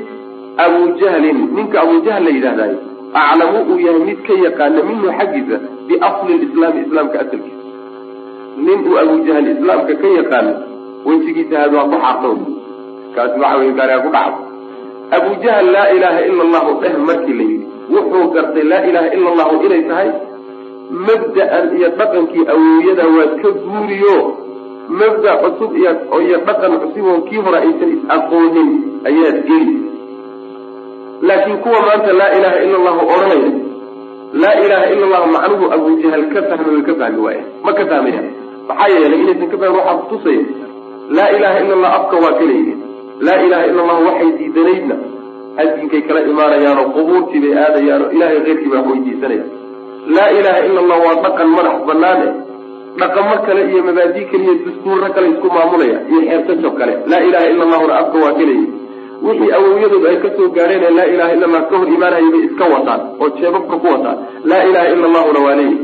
abu jahlin ninka abu jahl la yidhahdaay aclamu uu yahay mid ka yaqaana minhu xaggiisa biasli lislaami islaamka asalkiisa. Nin uu abu jahl islaamka ka yaqaano wejigiisa haad waa ku xaarto kaasi waxa wey gaariga ku dhacdo. Abu jahl laa ilaha ila allahu dheh markii la yidhi wuxuu gartay laa ilaha ila allahu inay tahay mabda'an iyo dhaqankii awowyada waad ka guuriyo. Mabda cusub iyo dhaqan cusub kii hore aysan is aqoonin ayaad geli laakiin kuwa maanta laa ilaha ila allahu odhanaya laa ilaha ila allahu macnuhu abu jahal ka fahmay ka fahmi waaya ma ka fahmaya maxaa yeelay inaysan ka fahmin waxaa kutusaya laa ilaha ila allah afka waa kalayidhi laa ilaha ila allahu waxay diidanaydna. Addinkay kala imaanayaanoo qubuurtii bay aadayaanoo ilahay keyrkii baa weydiisanaya. Laa ilaha ila allah waa dhaqan madax banaan eh. Dhaqamo kale iyo mabaadi kale iyo dastuurro kale isku maamulaya iyo xeertajab kale. Laa ilaha ila allahuna afka waa kalayidhi wixii awowyadoodu ay ka soo gaadheen ee laa ilaha illa allah ka hor imaanaya bay iska wataan oo jeebabka ku wataan. Laa ilaha ila allahuna waa leeyihi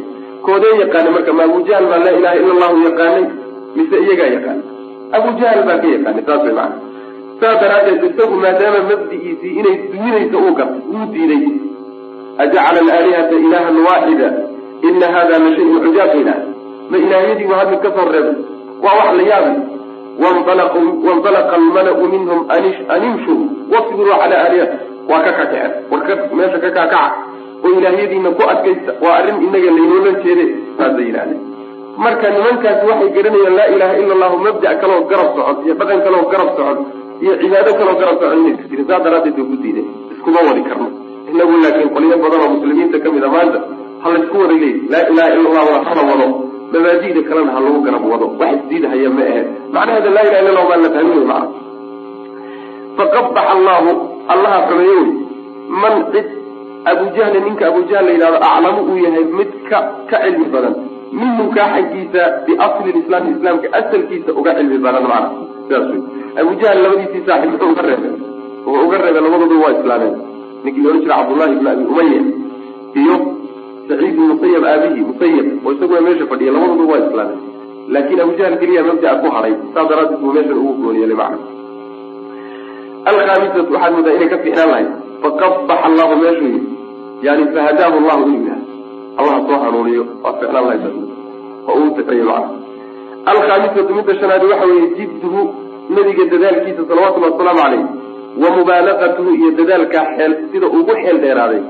koodee yaqaanay marka ma abu jahl baa laa ilaha ila allahu yaqaanay? Mise iyagaa yaqaanay? Abu jahl baa ka yaqaanay saas way macana saas daraaddeed isagu maadaama mabdi'iisii inay duminayso uu gartay uu diiday ajacala alaalihata ilahan waaxida ina hada la shayun cujaab bayna ma ilaahyadii waa hadda ka soo reebay? Waa wax la yaabi waindalaqa almalau minhum an imshuu wasbiruu calaa aalihati waa ka kakaceen warka meesha ka kaakaca oo ilaahyadiina ku adkaysta waa arrin inaga laynoolan jeede saasay yidhahdeen marka nimankaasi waxay garanayaan laa ilaha ila allahu mabda' kaloo garab socod iyo dhaqan kaloo garab socod iyo cibaado kaloo garab socod inaysa jirin saas daraaddeed bay ku diideen iskuma wadi karno inagu laakiin qolyo badan oo muslimiinta ka mid a maanta ha laysku wada leeyi laa ilaha ila allah waa hala wado mabaadida kalena ha lagu garab wado. Wax isdiidhaya ma ahe. Macnaheeda laa ilaha illa allah baa la fahmi wey macna faqabaxa allahu allaha xumeeye wey man cid abu jahli ninka abu jahl la yidhahdo aclamu uu yahay mid ka ka cilmi badan. Minhu kaa xaggiisa biasli lislaami islaamka asalkiisa uga cilmi badan macna sidaas wey abu jahl labadiisii saaxib muxuu uga reebay? Wuxuu uga reebay labadoodu waa islaameen. Ninkii la odhan jira cabdullahi ibn abi umaya iyo saciid ibn musayab aabihii musayab oo isaguna meesha fadhiya labadoodu waa islaameen laakiin abu jahl keliya mabda'a ku hadhay saas daraaddeed buu meeshan ugu gooniyelay macna alkhaamisatu waxaad moodaa inay ka fiicnaan lahayd faqabaxa allahu meeshuu yidhi yani fahadaahu allahu inuu yahay allah soo hanuuniyo waa ficnaan lahayd oo uu taxeeye macna alkhaamisatu midda shanaadi waxa weeye jidduhu nabiga dadaalkiisa salawatullahi wasalaamu caleyh wa mubaalaqatuhu iyo dadaalkaa sida ugu xeel dheeraaday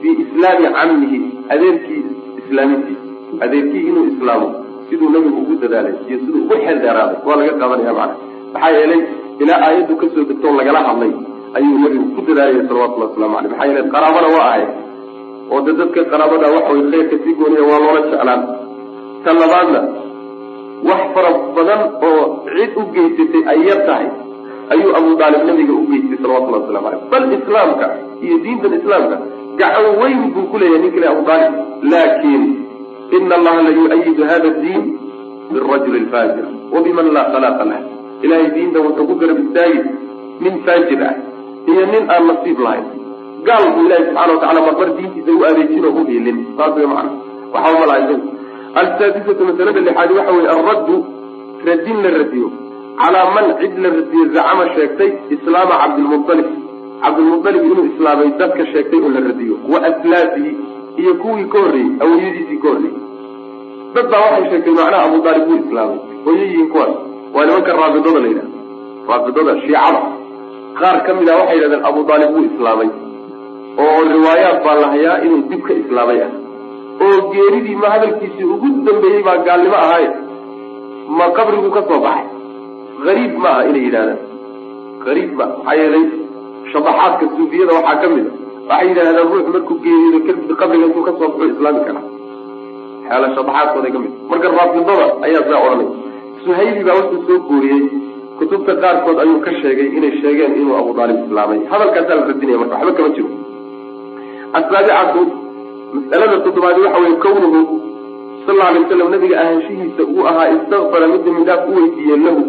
fii islaami cammihi adeerkii islaamintiisa adeerkii inuu islaamo siduu nabigu ugu dadaalay iyo siduu ugu xeel dheeraaday waa laga qaadanaya macana maxaa yeelay ilaa aayaddu ka soo degtoo lagala hadlay ayuu nabigu ku dadaalaya salawatullahi waslamu aleyh maxaa yeele qaraabana waa ahayd oo de dadka qaraabada waxa way khayrka si gooniya waa loola jeclaan. Ta labaadna wax fara badan oo cid u geysatay ay yar tahay ayuu abu daalib nabiga u geystay salawatullahi waslamu aleyh bal islaamka iyo diintan islaamka gacan weyn buu ku leeyahay ninka le abu daalib laakiin ina allaha la yu-ayidu hada diin birajuli lfaajir wabiman laa khalaqa lah. Ilahay diintan wuxuu ku garab istaagi nin faajir ah iyo nin aan nasiib lahayn. Gaal buu ilahi subxana watacala marmar diintiisa u adeejin oo u hiilin saas way macana waxaa umalaha isagu alsaadisatu masalada lixaadi waxa weye alraddu radin la radiyo. Calaa man cid la radiyo zacama sheegtay islaama cabdilmualib cabdilmualib inuu islaamay dadka sheegtay oo la radiyo. Wa aslaafihi iyo kuwii ka horreeyey awliyadiisii ka horreeyey dad baa waxay sheegtay macnaha abu daalib wuu islaamay hooyayihiin kuwaas. Waa nimanka raafidada la yidhaha raafidada shiicada. Qaar ka mid ah waxay yidhahdeen abu daalib wuu islaamay oo riwaayaad baa la hayaa inuu dib ka islaamay ah oo geeridii ma hadalkiisii ugu dambeeyey baa gaalnimo ahaaye ma qabrigu ka soo baxay? Hariib ma aha inay yidhahdaan hariib ma maxaa yeelay shabaxaadka suufiyada waxaa ka mid a. Waxay yidhahdaan ruux markuu geeriyo kadib qabriga intuu ka soo baxo islaami karaa xeela shabaxaadkooda ka mid marka raafidada ayaa saa odhanay. Suhayli baa wuxuu soo guuriyey. Kutubta qaarkood ayuu ka sheegay inay sheegeen inuu abu daalib islaamay. Hadalkaasaa la radinaya marka waxba kama jiro. Asaabicatu mas'alada toddobaadi waxa weye kawnuhu sal alay waslam nabiga ahaanshihiisa uu ahaa istakfara mid dambi dhaaf u weydiiyey lahu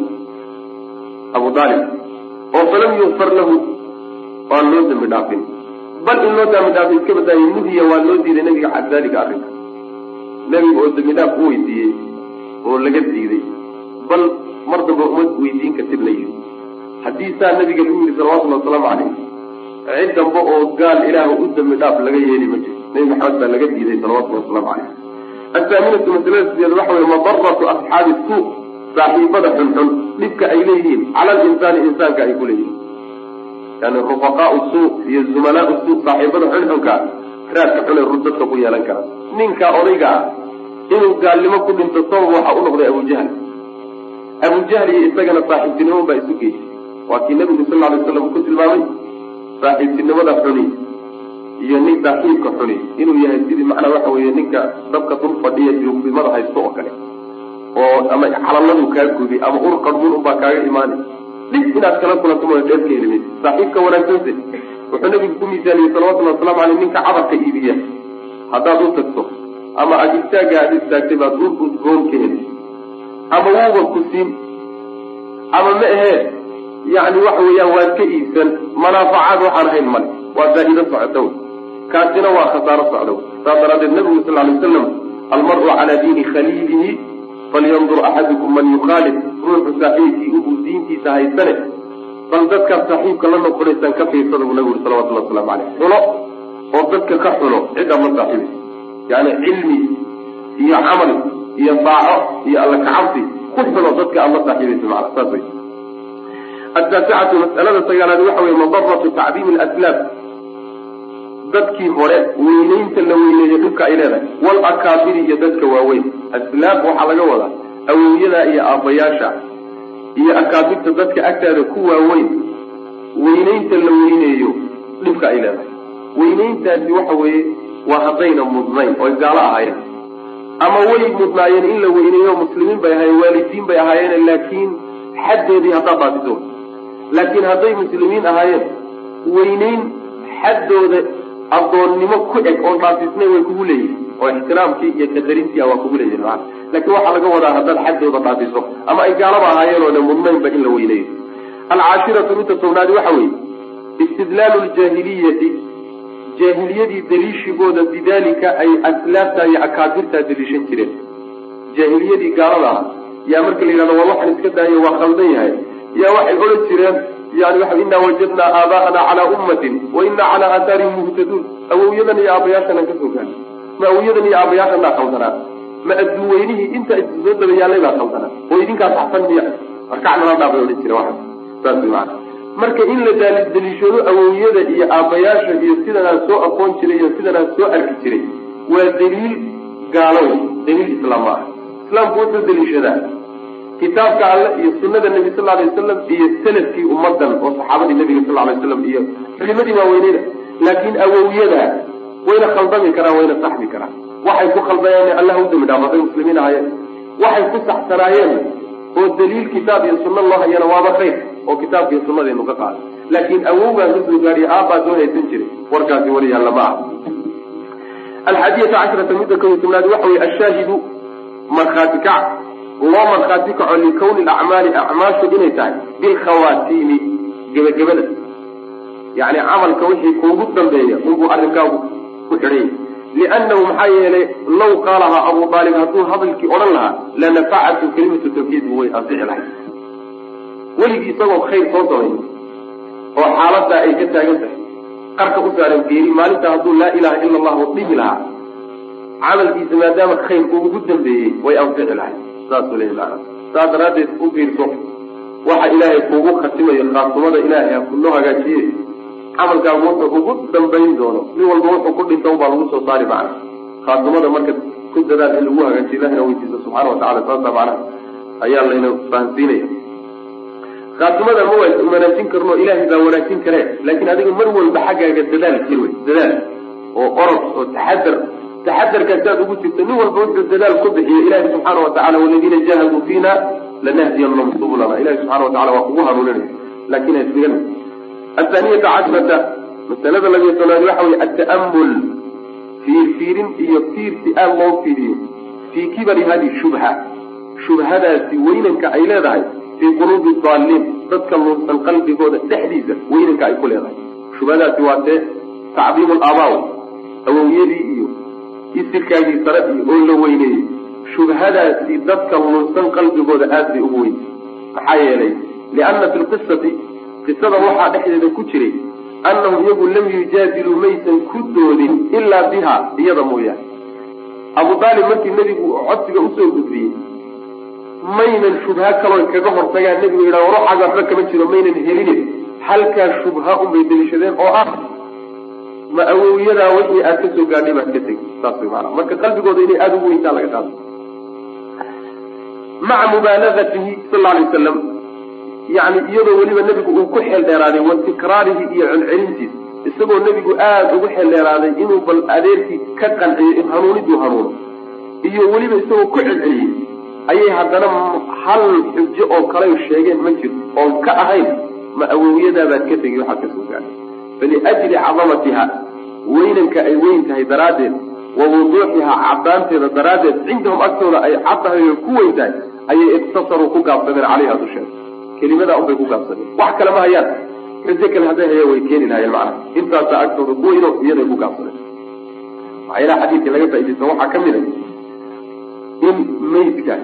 abu daalib oo falam yukfar lahu waan loo dambi dhaafin. Bal in loo dambi dhaafay iska badaaye nuhiya waa loo diiday nabiga can dalika arrinka. Nabiga oo dambi dhaaf u weydiiyey oo laga diiday. Bal mar damba uma weydiin kartid la yidhi. Haddii saa nabiga lagu yidhi salawatullhi wasalaamu calayh cid damba oo gaal ilaah u dambi dhaaf laga yeeli ma jiro nebi maxamed baa laga diiday salawatullhi wasalaamu calayh athaaminatu masalada sideed waxa weye madaratu asxaabi suu saaxiibada xunxun dhibka ay leeyihiin cala alinsaani insaanka ay ku leeyihiin yani rufaqaau suu iyo zumalaau suu saaxiibada xunxunka raadka xun ee dadka ku yeelan kara. Ninka odayga ah inuu gaalnimo ku dhinto sabab waxa u noqday abujahl abujahl iyo isagana saaxiibtinimo baa isu geysay. Waa kii nabigu sal alay slam ku tilmaamay saaxiibtinimada xuni iyo nin saaxiibka xuni. Inuu yahay sidii macnaa waxa weeye ninka dabka dul fadhiya duugdimada haysto oo kale. Oo ama calaladu kaa gubi ama ur qadhmun unbaa kaaga imaanay dhib inaad kala kulanto mooya dheer ka heli maysa saaxiibka wanaagsanse wuxuu nabigu ku miisaaliyey salawatullhi waslamu aleyh ninka cadarka iibiya. Haddaad u tagto ama aada istaagga aada istaagtay baad ur udgoon ka heli. Ama wuuba ku siin. Ama ma ahee yani waxa weeyaan waad ka iibsan manaafacaad waxaan ahayn male. Waa faa'iido socota wey kaasina waa khasaaro socda wey saas daraaddeed nabigu sal alay waslam almaru calaa diini khaliilihi falyandur axadukum man yukhaalif ruuxu saaxiibkii ubuu diintiisa haysane bal dadkaad saaxiibka la noqonaysaan ka fiirsada buu nabigu uri salawatullah waslamu caleyh xulo oo dadka ka xulo ciddaad la saaxiibaysa yani cilmi iyo camal iyo daaco iyo alla kacabsi ku xulo dadka aad la saaxiibaysa macana saas wey ataasicatu mas'alada sagaalaad waxa weye madaratu tacdiimi alaslaab dadkii hore weyneynta la weyneeyo dhibka ay leedahay. Walakaabiri iyo dadka waaweyn. Aslaab waxaa laga wadaa awowyada iyo aabbayaasha iyo akaabirta dadka agtaada ku waaweyn. Weyneynta la weyneeyo dhibka ay leedahay. Weyneyntaasi waxa weeye waa haddayna mudnayn oy gaalo ahaayeen. Ama way mudnaayeen in la weyneeyo muslimiin bay ahaayeen waalidiin bay ahaayeen laakiin xaddeedii haddaad dhaafiso laakiin hadday muslimiin ahaayeen weyneyn xaddooda addoonnimo ku eg oon dhaafisnay way kugu leeyihiin oo ixtiraamkii iyo qadarintii waa kugu leeyihiin maa laakiin waxaa laga wadaa haddaad xaddooda dhaafiso ama ay gaalaba ahaayeen oo ne mudnaynba in la weyneeyo. Alcaashiratu midda tobnaadi waxa weeye istidlaalu ljaahiliyati jaahiliyadii daliishigooda bidalika ay aslaabtaa iyo akaabirtaa daliishan jireen. Jaahiliyadii gaalada ah yaa marka la yidhahdo war waxaan iska daayo waa khaldan yahay yaa waxay odhan jireen yani waxa inaa wajadnaa aabaa'ana calaa ummatin wa inaa calaa aathaarihim muhtaduun awowyadan iyo aabayaashanaan ka soo gaarnay ma awowyadan iyo aabayaashanaa khaldanaa ma adduunweynihii inta soo daba yaallay baa khaldanaa oo idinkaa saxsan miya arkac nala odhan jireen waxa saas way macana marka in la daliishado awowiyada iyo aabbayaasha iyo sidanaan soo aqoon jiray iyo sidanaan soo arki jiray waa daliil gaalow daliil islaam ma ah islaamku wuxuu daliishadaa kitaabka alle iyo sunada nebi sal alay wasalam iyo salafkii ummadan oo saxaabadii nebiga sal alay waslam iyo culimadii waaweyneyda laakiin awowiyada wayna khaldami karaan wayna saxmi karaan. Waxay ku khaldayeen allah u dami dhaaf hadday muslimiin ahaayeen. Waxay ku saxsanaayeen oo daliil kitaab iyo sunna loo hayana waaba khayr oo kitaabka iyo sunnadeenu ka qaada laakiin awowgaan ka soo gaadhiya aabbaa soo haysan jiray. Warkaasi wali yaalla ma alxaadiyata cashrata midda kow iyo waxa weye ashaahidu markhaati loo markhaati kaco likawni acmaali acmaashu inay tahay bilkhawaatiimi gebagabada. Yani camalka wixii kuugu dambeeya unbuu arrinkaagu ku xidhanya liannahu maxaa yeelay law qaalahaa abu aalib hadduu hadalkii odhan lahaa lanafacatu kelimatu tawxiidbu way ansixi lahay weligii isagoo khayr soo samay oo xaaladaa ay ka taagan tahay qarka u saaran geeri maalintaa hadduu laa ilaha ila allahu dhihi lahaa camalkiisa maadaama khayr uu ugu dambeeyey way ansixi lahay saasuu leeyahy maana saas daraaddeed u fiirso waxa ilaahay kuugu khatimayo khaatumada ilaahay ha kunoo hagaajiye camalkaagu wuxuu ugu dambayn doono nin walba wuxuu ku dhinta unbaa lagu soo saari macna khaatumada marka ku dadaal in lagu hagaajiyo ilahina weydiisa subxaana watacala saasa macnaha ayaa layna fahansiinaya. Khaatumada ma wanaajin karno ilaahay baa wanaajin karee laakiin adiga mar walba xaggaaga dadaal jir wey dadaal oo orod oo taxadar taxadarkaasaad ugu jirto nin walba wuxuu dadaal ku bixiyo ilahi subxaana watacala waladiina jahaduu fiina lanahdiyanahum subulana ilahi subxana watacala waa kugu hanuuninaya laakiin hasfigan athaaniyata cashrata masalada labiyo tobnaad waxa weye ata'amul fiirfiirin iyo fiirsi aad loo fiiriyo. Fii kibari hadi shubha. Shubhadaasi weynanka ay leedahay fii quluubi daaliin dadka luunsan qalbigooda dhexdiisa weynanka ay ku leedahay. Shubhadaasi waa tee tacdiimu laabaaw awowyadii iyo isirkaagii sare iyo oo la weyneeyey. Shubhadaasi dadka luunsan qalbigooda aad bay ugu weyntay maxaa yeelay lianna fi lqisati qisada waxaa dhexdeeda ku jiray annahum iyagu lam yujaadiluu maysan ku doodin ilaa biha iyada mooyaane. Abu aalib markii nebigu codsiga u soo gudbiyey maynan shubha kaloo kaga hortagaan nebigu yidha ruuxaaga waxba kama jiro maynan helinin halkaa shubha unbay deliishadeen oo ah ma awowyadaa wixii aad ka soo gaadhay baad ka tegi. Saas way maanaa marka qalbigooda inay aada ugu weyntaa laga qaado. Maca mubaalagatihi sal alay wasalam yani iyadoo weliba nebigu uu ku xeel dheeraaday wa tikraarihi iyo celcelintiisa isagoo nebigu aada ugu xeel dheeraaday inuu bal adeerkii ka qanciyo in hanuuniduu hanuuno iyo weliba isagoo ku celceliyey ayay haddana hal xujo oo kale sheegeen ma jirto. Oon ka ahayn ma awowyadaabaad ka tegi waxaad ka soo gaadhay. Faliajli cadamatiha weynanka ay weyn tahay daraaddeed wa wuduuxihaa caddaanteeda daraaddeed cindahum agtooda ay cad tahay oo ku weyn tahay ayay iktasaruu ku gaabsadeen calayha dusheeda kelimadaa unbay ku gaabsadeen. Wax kale ma hayaan. Xujo kale hadday hayaan way keeni lahayeen macnaha. Intaasaa agtooda ku weyno iyaday ku gaabsadeen. Waxyaalaha xadiidka laga faaidaysta waxaa ka mid a in maydka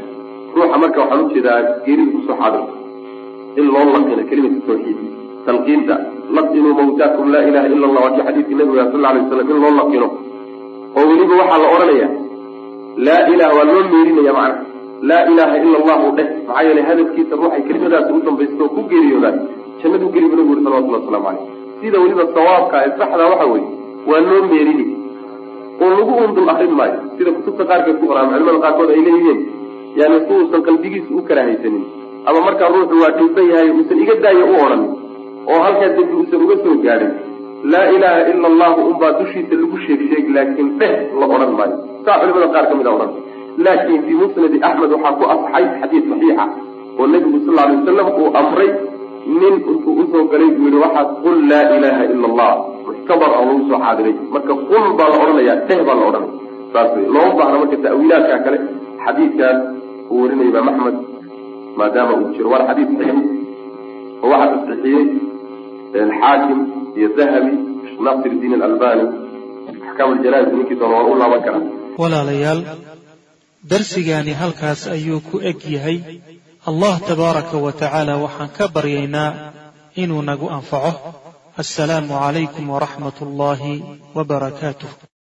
ruuxa marka waxaan u jeedaa geerida ku soo xaadirto in loo laqino kelimatu tawxiid talqiinta laqinuu mawtaakum laa ilaha ila allah waa kii xadiidkii nabiga sal alay waslam in loo laqino. Oo weliba waxaa la odhanaya laa ilaha waa loo meerinaya macnaha laa ilaha ila allahu dheh maxaa yeelay hadafkiisa ruuxay kelimadaasi u dambaysta oo ku geeriyoodaan jannadu geli bu nabigu uri salawatullah waslamu caleyh sida weliba sawaabka ee saxda waxa weeye waa loo meerini oo lagu undul akrin maayo sida kutubta qaarkeed ku qoraan culimada qaarkood ay leeyihiin yani si uusan qalbigiisa u karaahaysanin ama markaa ruuxu waa dhilban yahay uusan iga daaya u odhanin oo halkaa dembi uusan uga soo gaadhin laa ilaha ila allahu unbaa dushiisa lagu sheeg sheeg laakiin dheh la odhan maayo. Saa culimada qaar ka mid a odhan. Laakin fii musnadi axmed waxaa ku asaxay xadiid saxiixa oo nebigu sal alay wasalam uu amray nin intuu u soo galay buu yihi waxaad qul laa ilaha ila allah muxtabar oo lagu soo xaadiray. Marka qul baa la odhanaya dheh baa la odhanaya saas wey looma baahna marka ta'wiilaadka kale xadiidkaas uu warinaya imaam axmed maadaama uu jiro. Waana xadiid saxiix. Oo waxaa tasxiixiyey xaakim iyo dahabi nasir diin alalbani axkaam aljanaais ninkii doona waa u laaban karaa. Walaalayaal darsigaani halkaas ayuu ku eg yahay. Allah tabaaraka wa tacaala waxaan ka baryaynaa inuu nagu anfaco. Assalaamu calaykum waraxmat ullaahi wa barakaatuh